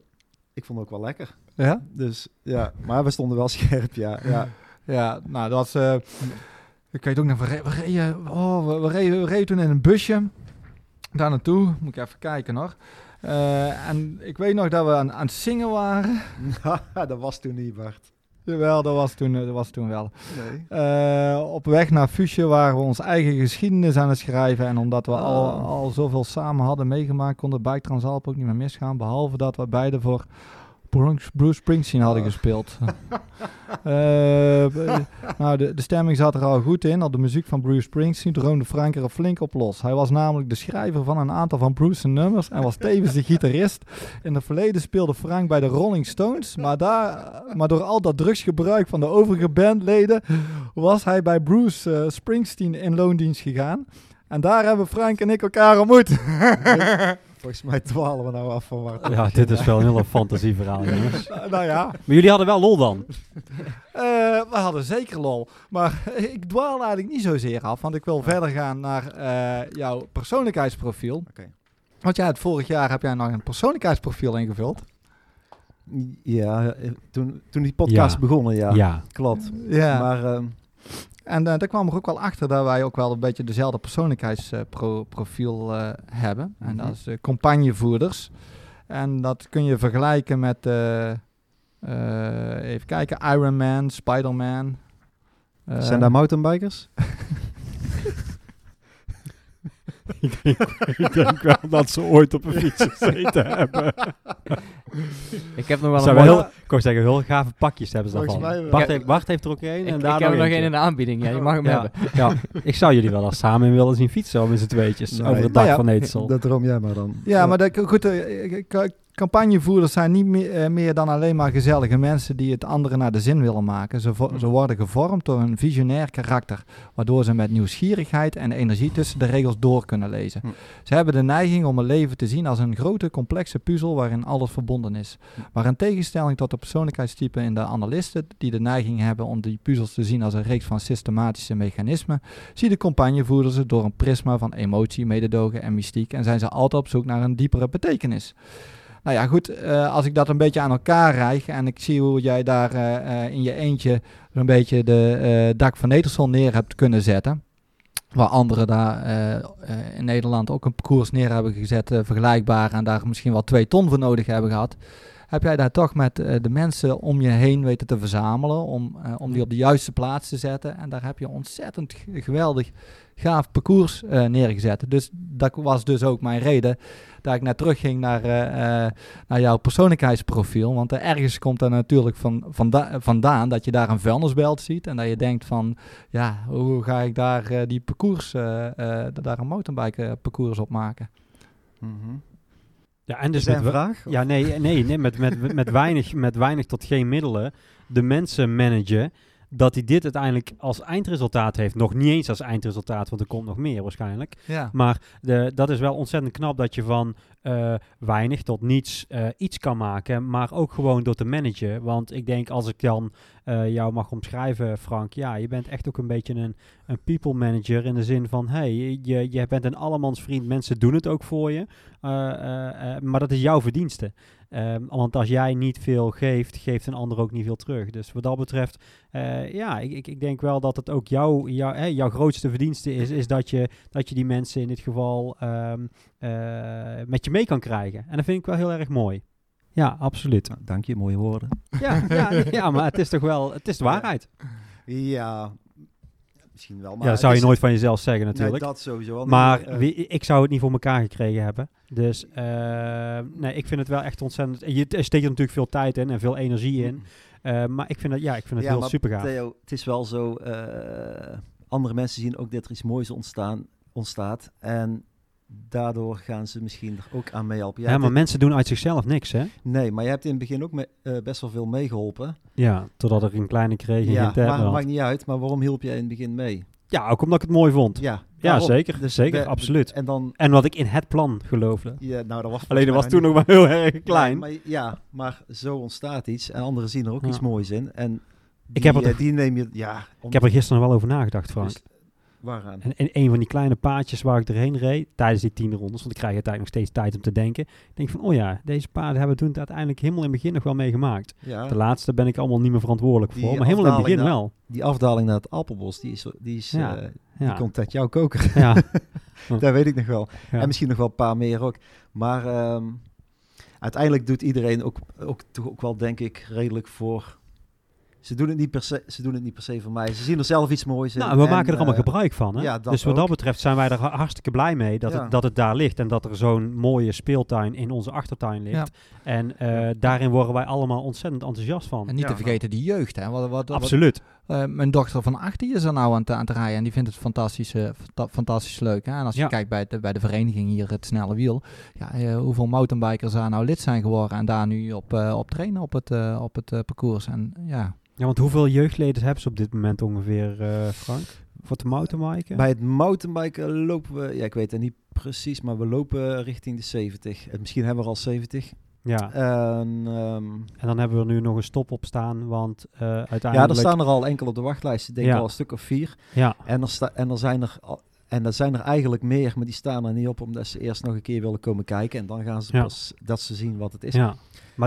[SPEAKER 4] ik vond het ook wel lekker.
[SPEAKER 1] Ja?
[SPEAKER 4] Dus ja, maar we stonden wel scherp, ja. ja.
[SPEAKER 1] Ja, nou, dat was... eh, ik weet ook nog, we, re- we, reden, oh, we, we, reden, we reden toen in een busje daar naartoe. Moet ik even kijken nog. Eh, en ik weet nog dat we aan, aan het zingen waren.
[SPEAKER 4] dat was toen niet, Bart.
[SPEAKER 1] Jawel, dat was toen, eh, dat was toen wel.
[SPEAKER 4] Nee.
[SPEAKER 1] Eh, op weg naar Fusje waren we onze eigen geschiedenis aan het schrijven. En omdat we al,
[SPEAKER 4] Oh.
[SPEAKER 1] al zoveel samen hadden meegemaakt, kon de Bike Transalp ook niet meer misgaan. Behalve dat we beide voor Bruce Springsteen hadden
[SPEAKER 4] Oh.
[SPEAKER 1] gespeeld. Eh, b- nou, de, de stemming zat er al goed in. Al de muziek van Bruce Springsteen droomde Frank er flink op los. Hij was namelijk de schrijver van een aantal van Bruce's nummers en was tevens de gitarist. In het verleden speelde Frank bij de Rolling Stones, maar, daar, maar door al dat drugsgebruik van de overige bandleden was hij bij Bruce eh, Springsteen in loondienst gegaan. En daar hebben Frank en ik elkaar ontmoet.
[SPEAKER 4] Volgens mij dwalen we nou af van waar het
[SPEAKER 3] Ja, dit is wel een hele fantasieverhaal, jongens.
[SPEAKER 1] Nou, nou ja,
[SPEAKER 3] Maar jullie hadden wel lol dan?
[SPEAKER 1] Eh, we hadden zeker lol. Maar ik dwaal eigenlijk niet zozeer af, want ik wil verder gaan naar eh, jouw persoonlijkheidsprofiel.
[SPEAKER 4] Oké.
[SPEAKER 1] Want jij hebt vorig jaar heb jij nog een persoonlijkheidsprofiel ingevuld.
[SPEAKER 4] Ja, eh, toen, toen die podcast
[SPEAKER 3] Ja.
[SPEAKER 4] begonnen, ja.
[SPEAKER 3] Ja.
[SPEAKER 4] Klopt.
[SPEAKER 1] Ja.
[SPEAKER 4] Maar ehm,
[SPEAKER 1] En eh, daar kwam er ook wel achter dat wij ook wel een beetje dezelfde persoonlijkheidsprofiel eh, hebben. En dat
[SPEAKER 4] Mhm.
[SPEAKER 1] is eh, campagnevoerders. En dat kun je vergelijken met, even kijken, Iron Man, Spider-Man.
[SPEAKER 4] Zijn daar mountainbikers?
[SPEAKER 3] ik, denk, ik denk wel dat ze ooit op een fiets gezeten hebben.
[SPEAKER 2] Ik heb nog wel een
[SPEAKER 3] heel, ik wou zeggen, heel gave pakjes hebben ze daarvan. Bart,
[SPEAKER 2] Ik-
[SPEAKER 3] heeft, Bart heeft er ook één
[SPEAKER 2] Ik,
[SPEAKER 3] en
[SPEAKER 2] ik
[SPEAKER 3] daar
[SPEAKER 2] heb er nog één in de aanbieding. Ja, je mag hem
[SPEAKER 3] Ja,
[SPEAKER 2] hebben.
[SPEAKER 3] ja, ik zou jullie wel eens samen in willen zien fietsen om met z'n tweetjes
[SPEAKER 4] Nee.
[SPEAKER 3] over het
[SPEAKER 1] Nou
[SPEAKER 3] dak
[SPEAKER 1] ja,
[SPEAKER 3] van Eetsel.
[SPEAKER 4] Dat droom jij maar dan.
[SPEAKER 1] Ja, maar dat, goed, eh, eh, ca- campagnevoerders zijn niet meer, eh, meer dan alleen maar gezellige mensen die het anderen naar de zin willen maken. Ze, vo- ze worden gevormd door een visionair karakter, waardoor ze met nieuwsgierigheid en energie tussen de regels door kunnen lezen.
[SPEAKER 4] Hm.
[SPEAKER 1] Ze hebben de neiging om het leven te zien als een grote, complexe puzzel waarin alles verbonden is.
[SPEAKER 4] Hm.
[SPEAKER 1] Maar in tegenstelling tot de persoonlijkheidstypen in de analisten, die de neiging hebben om die puzzels te zien als een reeks van systematische mechanismen, zie de campagnevoerders het door een prisma van emotie, mededogen en mystiek en zijn ze altijd op zoek naar een diepere betekenis. Nou ja, goed, eh, als ik dat een beetje aan elkaar rijg en ik zie hoe jij daar eh, eh, in je eentje een beetje de dak van Netersel neer hebt kunnen zetten, waar anderen daar in Nederland ook een parcours neer hebben gezet, vergelijkbaar, en daar misschien wel twee ton voor nodig hebben gehad, heb jij daar toch met de mensen om je heen weten te verzamelen, om, om die op de juiste plaats te zetten. En daar heb je ontzettend geweldig gaaf parcours neergezet. Dus dat was dus ook mijn reden dat ik net terugging naar, eh, eh, naar jouw persoonlijkheidsprofiel. Want er ergens komt er natuurlijk van, vanda- vandaan dat je daar een vuilnisbelt ziet. En dat je denkt van, ja, hoe ga ik daar eh, die parcours, eh, eh, daar een mountainbike parcours op maken?
[SPEAKER 4] Mhm.
[SPEAKER 3] Ja, en dus met,
[SPEAKER 4] vraag?
[SPEAKER 3] Ja, nee, nee, nee met, met, met, weinig, met weinig tot geen middelen de mensen managen. Dat hij dit uiteindelijk als eindresultaat heeft. Nog niet eens als eindresultaat, want er komt nog meer waarschijnlijk.
[SPEAKER 1] Ja.
[SPEAKER 3] Maar de, dat is wel ontzettend knap dat je van eh, weinig tot niets eh, iets kan maken. Maar ook gewoon door te managen. Want ik denk als ik dan eh, jou mag omschrijven, Frank. Ja, je bent echt ook een beetje een, een people manager. In de zin van, hey, je, je bent een allemans vriend. Mensen doen het ook voor je. Maar dat is jouw verdienste. Ehm, want als jij niet veel geeft, geeft een ander ook niet veel terug. Dus wat dat betreft, eh, ja, ik, ik, ik denk wel dat het ook jouw jou, hè, jouw grootste verdienste is, is dat je, dat je die mensen in dit geval ehm, eh, met je mee kan krijgen. En dat vind ik wel heel erg mooi. Ja, absoluut.
[SPEAKER 4] Dank je, mooie woorden.
[SPEAKER 3] Ja, ja, ja, maar het is toch wel, het is de waarheid.
[SPEAKER 4] Ja, misschien wel. Maar
[SPEAKER 3] ja, dat zou je nooit van jezelf zeggen
[SPEAKER 4] Nee,
[SPEAKER 3] natuurlijk.
[SPEAKER 4] dat sowieso wel.
[SPEAKER 3] Maar
[SPEAKER 4] eh,
[SPEAKER 3] wie- ik zou het niet voor elkaar gekregen hebben. Dus eh, nee, ik vind het wel echt ontzettend. Je steekt er natuurlijk veel tijd in en veel energie in. Eh, maar ik vind het, ja, ik vind het
[SPEAKER 4] Ja,
[SPEAKER 3] heel super gaaf.
[SPEAKER 4] Theo, het is wel zo, andere mensen zien ook dat er iets moois ontstaan, ontstaat. En daardoor gaan ze misschien er ook aan meehelpen. Jij
[SPEAKER 3] Ja, maar mensen doen uit zichzelf niks, hè?
[SPEAKER 4] nee, maar je hebt in het begin ook me- eh, best wel veel meegeholpen.
[SPEAKER 3] Ja, totdat er een kleine kreeg en
[SPEAKER 4] Ja,
[SPEAKER 3] geen
[SPEAKER 4] maar maakt niet uit. Maar waarom hielp jij in het begin mee?
[SPEAKER 3] Ja, ook omdat ik het mooi vond.
[SPEAKER 4] Ja,
[SPEAKER 3] Ja, zeker.
[SPEAKER 4] Dus
[SPEAKER 3] zeker,
[SPEAKER 4] de-
[SPEAKER 3] absoluut.
[SPEAKER 4] En dan,
[SPEAKER 3] En wat ik in het plan geloofde.
[SPEAKER 4] ja, nou, dat was
[SPEAKER 3] Alleen dat was toen nog maar heel erg klein.
[SPEAKER 4] Nee, maar, ja, maar zo ontstaat iets. En anderen zien er ook
[SPEAKER 3] Ja.
[SPEAKER 4] iets moois in. En die,
[SPEAKER 3] heb er
[SPEAKER 4] eh, die neem je, ja. om-
[SPEAKER 3] Ik heb er gisteren wel over nagedacht, Frank.
[SPEAKER 4] Dus- waaraan?
[SPEAKER 3] En, en een van die kleine paadjes waar ik erheen reed, tijdens die tien rondes, want ik krijg uiteindelijk nog steeds tijd om te denken. Ik denk van, oh ja, deze paarden hebben we toen uiteindelijk helemaal in het begin nog wel meegemaakt.
[SPEAKER 4] Ja,
[SPEAKER 3] De laatste ben ik allemaal niet meer verantwoordelijk
[SPEAKER 4] Die
[SPEAKER 3] voor, maar helemaal in het begin wel.
[SPEAKER 4] die afdaling naar het Appelbos, die is, die is
[SPEAKER 3] Ja,
[SPEAKER 4] eh, die
[SPEAKER 3] Ja,
[SPEAKER 4] komt uit jouw koker.
[SPEAKER 3] ja,
[SPEAKER 4] dat weet ik nog wel. En misschien nog wel een paar meer ook. Maar ehm, uiteindelijk doet iedereen ook, ook, toch ook wel, denk ik, redelijk voor... Ze doen, het niet per se, ze doen het niet per se voor mij. Ze zien er zelf iets moois in.
[SPEAKER 3] Nou, we
[SPEAKER 4] En,
[SPEAKER 3] maken er allemaal
[SPEAKER 4] eh,
[SPEAKER 3] gebruik van. Hè?
[SPEAKER 4] ja, dat
[SPEAKER 3] dus wat dat betreft zijn wij er ha- hartstikke blij mee dat,
[SPEAKER 4] Ja.
[SPEAKER 3] het, dat het daar ligt. En dat er zo'n mooie speeltuin in onze achtertuin ligt.
[SPEAKER 1] Ja.
[SPEAKER 3] En eh, daarin worden wij allemaal ontzettend enthousiast van.
[SPEAKER 1] En niet
[SPEAKER 4] Ja,
[SPEAKER 1] te vergeten die jeugd. Hè. Wat, wat, wat-
[SPEAKER 3] Absoluut.
[SPEAKER 1] Eh, mijn dochter van 8 die is er nou aan het, aan het rijden en die vindt het fantastisch, eh, fanta- fantastisch leuk. Hè. En als je
[SPEAKER 3] Ja.
[SPEAKER 1] kijkt bij de, bij de vereniging hier, het Snelle Wiel, ja, eh, hoeveel mountainbikers daar nou lid zijn geworden en daar nu op, eh, op trainen op het, eh, op het parcours. En ja,
[SPEAKER 3] Ja, want hoeveel jeugdleden hebben ze op dit moment ongeveer, eh, Frank? Voor de mountainbiken?
[SPEAKER 4] Bij het mountainbiken lopen we, ja, ik weet het niet precies, maar we lopen richting de 70. Eh, Misschien hebben we er al 70.
[SPEAKER 3] Ja,
[SPEAKER 4] En, ehm,
[SPEAKER 3] en dan hebben we er nu nog een stop op staan, want eh, uiteindelijk...
[SPEAKER 4] ja, er staan er al enkel op de wachtlijst. Ik denk
[SPEAKER 3] Ja.
[SPEAKER 4] al een stuk of vier.
[SPEAKER 3] Ja,
[SPEAKER 4] En er, sta, en er zijn er al- en er zijn er eigenlijk meer, maar die staan er niet op omdat ze eerst nog een keer willen komen kijken. En dan gaan ze
[SPEAKER 3] Ja.
[SPEAKER 4] pas dat ze zien wat het is.
[SPEAKER 3] ja. Maar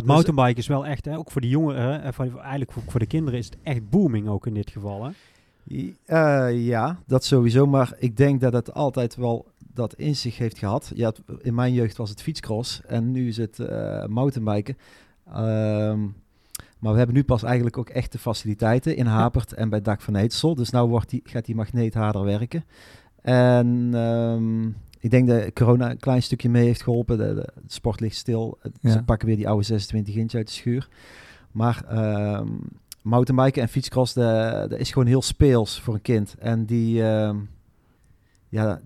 [SPEAKER 3] het
[SPEAKER 4] Dus-
[SPEAKER 3] mountainbiken is wel echt, hè, ook voor de jongeren, hè, voor, eigenlijk voor, voor de kinderen is het echt booming ook in dit geval. Hè?
[SPEAKER 4] Eh, ja, dat sowieso. Maar ik denk dat het altijd wel dat in zich heeft gehad. Ja, in mijn jeugd was het fietscross en nu is het eh mountainbiken. Ehm, maar we hebben nu pas eigenlijk ook echte faciliteiten in Hapert en bij Dak van Eetsel. Dus nu wordt die, gaat die magneet harder werken. En ehm, ik denk dat corona een klein stukje mee heeft geholpen. De, de sport ligt stil.
[SPEAKER 1] Ja.
[SPEAKER 4] Ze pakken weer die oude 26 inch uit de schuur. Maar ehm mountainbiken en fietscross, de- dat is gewoon heel speels voor een kind. En die, ja,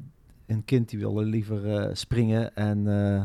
[SPEAKER 4] een kind die wil liever eh, springen en eh,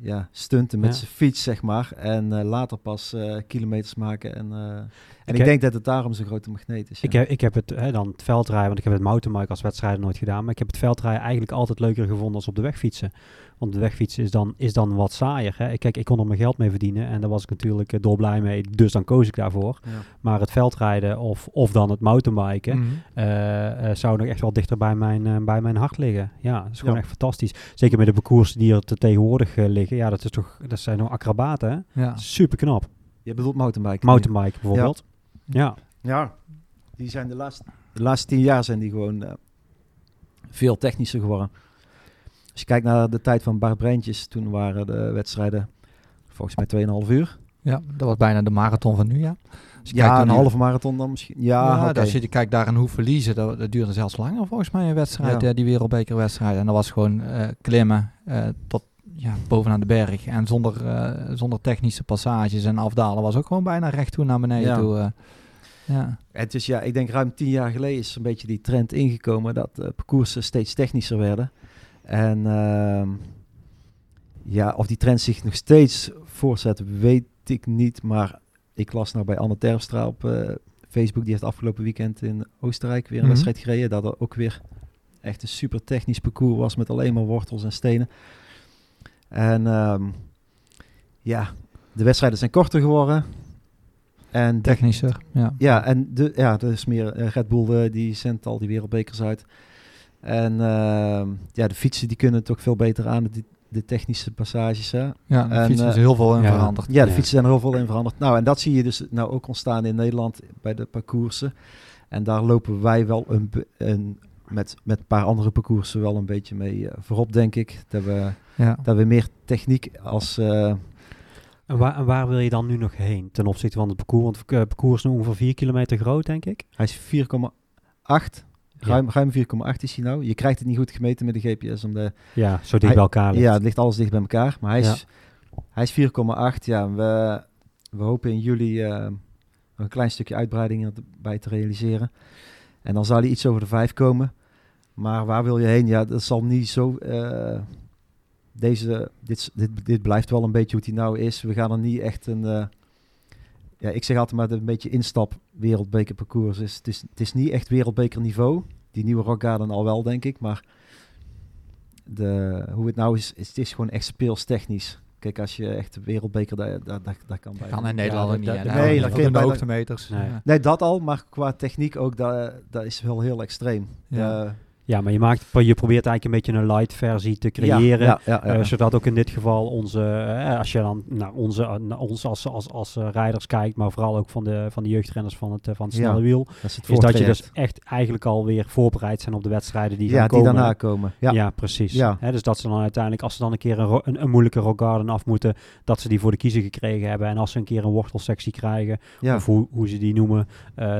[SPEAKER 4] ja, stunten met
[SPEAKER 3] Ja.
[SPEAKER 4] zijn fiets, zeg maar. En eh, later pas kilometers maken. En, en ik,
[SPEAKER 3] heb-
[SPEAKER 4] denk dat het daarom zo'n grote magneet is.
[SPEAKER 3] Ik heb, ik heb het, hè, dan het veldrijden, want ik heb het mountainbike als wedstrijder nooit gedaan. Maar ik heb het veldrijden eigenlijk altijd leuker gevonden als op de weg fietsen. Want de wegfietsen is dan, is dan wat saaier. Hè. Kijk, ik kon er mijn geld mee verdienen en daar was ik natuurlijk uh, dolblij mee. Dus dan koos ik daarvoor.
[SPEAKER 4] Ja.
[SPEAKER 3] Maar het veldrijden of, of dan het mountainbiken
[SPEAKER 1] Mhm.
[SPEAKER 3] eh, eh, zou nog echt wel dichter bij mijn, eh, bij mijn hart liggen. Ja, dat is gewoon
[SPEAKER 4] Ja.
[SPEAKER 3] echt fantastisch. Zeker met de parcours die er te tegenwoordig eh, liggen. Ja, dat, is toch, dat zijn nog acrobaten. Hè?
[SPEAKER 1] Ja.
[SPEAKER 3] Super knap.
[SPEAKER 4] Je bedoelt mountainbiken?
[SPEAKER 3] Mountainbike bijvoorbeeld. Ja.
[SPEAKER 4] Ja, die zijn de laatste, de laatste tien jaar zijn die gewoon eh, veel technischer geworden. Als je kijkt naar de tijd van Bart Breintjes, toen waren de wedstrijden volgens mij 2,5 uur.
[SPEAKER 1] ja, dat was bijna de marathon van nu, ja. Als je
[SPEAKER 4] Ja,
[SPEAKER 1] kijkt
[SPEAKER 4] een halve marathon dan misschien. Ja,
[SPEAKER 1] Ja, als je kijkt daar aan hoe verliezen, dat, dat duurde zelfs langer volgens mij een wedstrijd,
[SPEAKER 4] Ja.
[SPEAKER 1] ja. die wereldbekerwedstrijd. En dat was gewoon eh, klimmen eh, tot ja, bovenaan de berg. En zonder, eh, zonder technische passages en afdalen was ook gewoon bijna recht toe naar beneden
[SPEAKER 4] Ja.
[SPEAKER 1] toe. Ja.
[SPEAKER 4] Het is ja, ik denk ruim tien jaar geleden is een beetje die trend ingekomen dat eh, parcoursen steeds technischer werden. En ehm, ja, of die trend zich nog steeds voortzet, weet ik niet. Maar ik las nou bij Anne Terpstra op eh, Facebook, die heeft afgelopen weekend in Oostenrijk weer een
[SPEAKER 1] Mhm.
[SPEAKER 4] wedstrijd gereden. Dat er ook weer echt een super technisch parcours was met alleen maar wortels en stenen. En ehm, ja, de wedstrijden zijn korter geworden. En de-
[SPEAKER 1] Technischer, ja.
[SPEAKER 4] ja, en de, ja, er is meer eh, Red Bull, eh, die zendt al die wereldbekers uit. En ehm, ja, de fietsen die kunnen toch veel beter aan, de, de technische passages. Hè?
[SPEAKER 1] Ja, de
[SPEAKER 4] En,
[SPEAKER 1] fiets is
[SPEAKER 4] eh,
[SPEAKER 1] heel veel in
[SPEAKER 3] ja.
[SPEAKER 1] veranderd.
[SPEAKER 4] Ja, de
[SPEAKER 3] Ja.
[SPEAKER 4] fietsen zijn er heel veel in veranderd. Nou, en dat zie je dus nou ook ontstaan in Nederland bij de parcoursen. En daar lopen wij wel een, een met, met een paar andere parcoursen wel een beetje mee voorop, denk ik. Dat we,
[SPEAKER 1] Ja.
[SPEAKER 4] dat we meer techniek als... eh,
[SPEAKER 3] En waar, en waar wil je dan nu nog heen ten opzichte van het parcours? Want het eh, parcours is nu ongeveer 4 kilometer groot, denk ik.
[SPEAKER 4] hij is 4,8. Ruim, ruim 4,8 is hij nou. Je krijgt het niet goed gemeten met de GPS, omdat
[SPEAKER 3] Ja, zo dicht
[SPEAKER 4] Hij-
[SPEAKER 3] bij elkaar ligt.
[SPEAKER 4] Ja, het ligt alles dicht bij elkaar. Maar hij is, hij is 4,8. Ja, we, we hopen in juli eh, een klein stukje uitbreiding erbij te realiseren. En dan zal hij iets over de 5 komen. Maar waar wil je heen? Ja, dat zal niet zo... eh, deze, dit, dit, dit blijft wel een beetje hoe het hij nou is. We gaan er niet echt een... eh, ja, ik zeg altijd maar dat het een beetje instap wereldbeker parcours is. Het is, het is niet echt wereldbeker niveau. Die nieuwe Rock Garden al wel, denk ik. Maar de, hoe het nou is, is, het is gewoon echt speelstechnisch. Kijk, als je echt de wereldbeker, daar, daar, daar, daar kan bij.
[SPEAKER 1] Kan in Nederland ook niet. Daar
[SPEAKER 4] nee, dat
[SPEAKER 1] ook de hoogtemeters.
[SPEAKER 3] Nee.
[SPEAKER 1] Ja.
[SPEAKER 4] Nee, dat al, maar qua techniek ook, dat, dat is wel heel extreem.
[SPEAKER 1] Ja.
[SPEAKER 3] Ja, maar je, maakt, je probeert eigenlijk een beetje een light versie te creëren.
[SPEAKER 4] Ja, ja, ja,
[SPEAKER 3] eh,
[SPEAKER 4] ja.
[SPEAKER 3] zodat ook in dit geval onze, eh, als je dan naar onze, eh, naar ons als, als, als rijders kijkt, maar vooral ook van de, van de jeugdrenners van het, van het
[SPEAKER 4] Ja,
[SPEAKER 3] snelle wiel,
[SPEAKER 4] dat is,
[SPEAKER 3] dat je dus echt eigenlijk alweer voorbereid zijn op de wedstrijden die
[SPEAKER 4] ja,
[SPEAKER 3] gaan
[SPEAKER 4] die
[SPEAKER 3] komen.
[SPEAKER 4] daarna komen. Ja,
[SPEAKER 3] Ja, precies.
[SPEAKER 4] Ja.
[SPEAKER 3] Hè, dus dat ze dan uiteindelijk, als ze dan een keer een, een, een moeilijke rock garden af moeten, dat ze die voor de kiezer gekregen hebben. En als ze een keer een wortelsectie krijgen,
[SPEAKER 4] ja.
[SPEAKER 3] of hoe, hoe ze die noemen,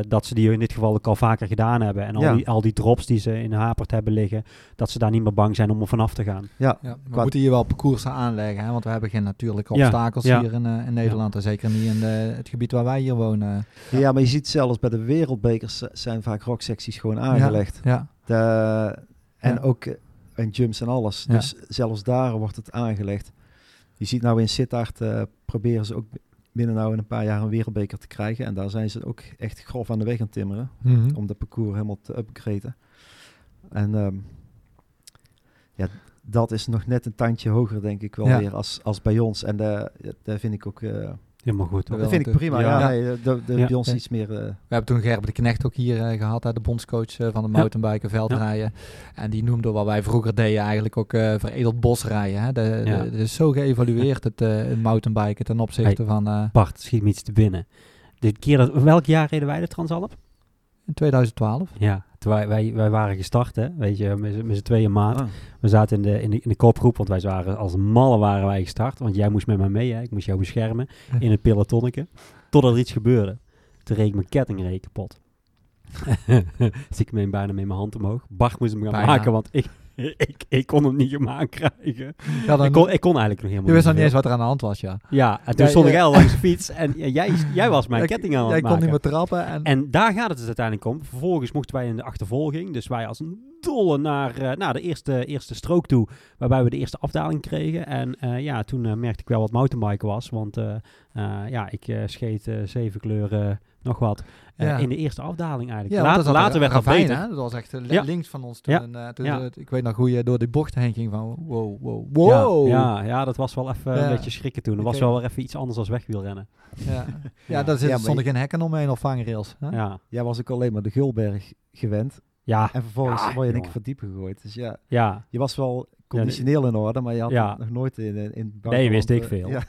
[SPEAKER 3] dat ze die in dit geval ook al vaker gedaan hebben. En al,
[SPEAKER 4] Ja.
[SPEAKER 3] die, al die drops die ze in Hapert hebben liggen, dat ze daar niet meer bang zijn om er vanaf te gaan.
[SPEAKER 4] ja.
[SPEAKER 1] Ja, we
[SPEAKER 4] Qua-
[SPEAKER 1] moeten hier wel parcoursen aanleggen, hè, want we hebben geen natuurlijke obstakels
[SPEAKER 3] ja.
[SPEAKER 1] hier in, eh, in Nederland. En zeker niet in de- het gebied waar wij hier wonen.
[SPEAKER 4] Ja, maar je ziet zelfs bij de wereldbekers eh, zijn vaak rocksecties gewoon aangelegd.
[SPEAKER 1] Ja,
[SPEAKER 4] De, en
[SPEAKER 1] Ja.
[SPEAKER 4] ook eh, en jumps en alles.
[SPEAKER 1] Ja.
[SPEAKER 4] Dus zelfs daar wordt het aangelegd. Je ziet nou in Sittard eh, proberen ze ook binnen nou in een paar jaar een wereldbeker te krijgen. En daar zijn ze ook echt grof aan de weg aan het timmeren.
[SPEAKER 1] Mhm.
[SPEAKER 4] om de parcours helemaal te upgraden. En ehm, ja, dat is nog net een tandje hoger, denk ik wel
[SPEAKER 1] Ja.
[SPEAKER 4] weer, als, als bij ons. En de, dat vind ik ook eh,
[SPEAKER 3] Helemaal goed. Hoor.
[SPEAKER 4] dat vind ik prima. Ja,
[SPEAKER 3] Ja.
[SPEAKER 4] Nee, de, de,
[SPEAKER 3] Ja.
[SPEAKER 4] bij ons
[SPEAKER 1] Ja.
[SPEAKER 4] iets meer... eh,
[SPEAKER 1] We hebben toen Gerben de Knecht ook hier eh, gehad, hè, de bondscoach van de mountainbiken veldrijden. En die noemde wat wij vroeger deden eigenlijk ook eh, veredeld bosrijden. Hè. De, de- is zo geëvalueerd, het, eh, het mountainbiken, ten opzichte van eh,
[SPEAKER 3] Bart, schiet me iets te binnen. Dit keer dat, welk jaar reden wij de Transalp?
[SPEAKER 1] in 2012.
[SPEAKER 3] Ja, wij, wij, wij waren gestart, hè? weet je, met, z'n- tweeën maat.
[SPEAKER 4] ah,
[SPEAKER 3] We zaten in de, in, de, in de kopgroep, want wij waren als malle waren wij gestart. Want jij moest met mij mee, hè? ik moest jou beschermen in het pelotonnetje. Totdat er iets gebeurde. Toen reed ik mijn kettingreek kapot. dus ik meen bijna met mijn hand omhoog. Bart moest hem gaan
[SPEAKER 1] Bijna.
[SPEAKER 3] maken, want ik, ik, ik kon hem niet gemaakt krijgen.
[SPEAKER 1] Ja, dan,
[SPEAKER 3] Ik kon, ik kon eigenlijk nog helemaal
[SPEAKER 1] je wist nog niet eens wat er aan de hand was, ja.
[SPEAKER 3] Ja, en toen stond ik al langs de fiets en jij, jij was mijn ketting aan het
[SPEAKER 1] Jij kon
[SPEAKER 3] maken.
[SPEAKER 1] niet meer trappen en...
[SPEAKER 3] En daar gaat het dus uiteindelijk om. Vervolgens mochten wij in de achtervolging. Dus wij als een dolle naar, eh, naar de eerste, eerste strook toe. Waarbij we de eerste afdaling kregen. En eh, ja, toen eh, merkte ik wel wat mountainbiken was. Want ja, ik scheet zeven kleuren nog wat. eh,
[SPEAKER 1] Ja.
[SPEAKER 3] in de eerste afdaling eigenlijk.
[SPEAKER 1] ja, dat was
[SPEAKER 3] later werd dat beter.
[SPEAKER 1] hè? Dat was echt eh, li-
[SPEAKER 3] Ja.
[SPEAKER 1] links van ons toen.
[SPEAKER 3] Ja.
[SPEAKER 1] En, eh, toen
[SPEAKER 3] Ja.
[SPEAKER 1] het- ik weet nog hoe je door die bochten heen ging van wow, wow,
[SPEAKER 3] Ja,
[SPEAKER 1] wow.
[SPEAKER 3] ja, ja, dat was wel even
[SPEAKER 1] Ja.
[SPEAKER 3] een beetje schrikken toen. Dat was wel weer even iets anders als wegwielrennen.
[SPEAKER 1] Ja, ja.
[SPEAKER 3] Ja.
[SPEAKER 1] daar zit-
[SPEAKER 4] Ja, maar
[SPEAKER 1] stonden geen hekken omheen of vangrails. Hè?
[SPEAKER 3] Ja,
[SPEAKER 4] Jij was ook alleen maar de Gulberg gewend.
[SPEAKER 3] ja,
[SPEAKER 4] En vervolgens
[SPEAKER 3] Ja,
[SPEAKER 4] word je in één keer
[SPEAKER 3] jongen.
[SPEAKER 4] van diep gegooid. Dus ja,
[SPEAKER 3] ja.
[SPEAKER 4] je was wel conditioneel in orde, maar je had
[SPEAKER 3] Ja.
[SPEAKER 4] het nog nooit in, in het buitenland,
[SPEAKER 3] Nee, wist ik
[SPEAKER 4] eh,
[SPEAKER 3] veel.
[SPEAKER 4] Ja.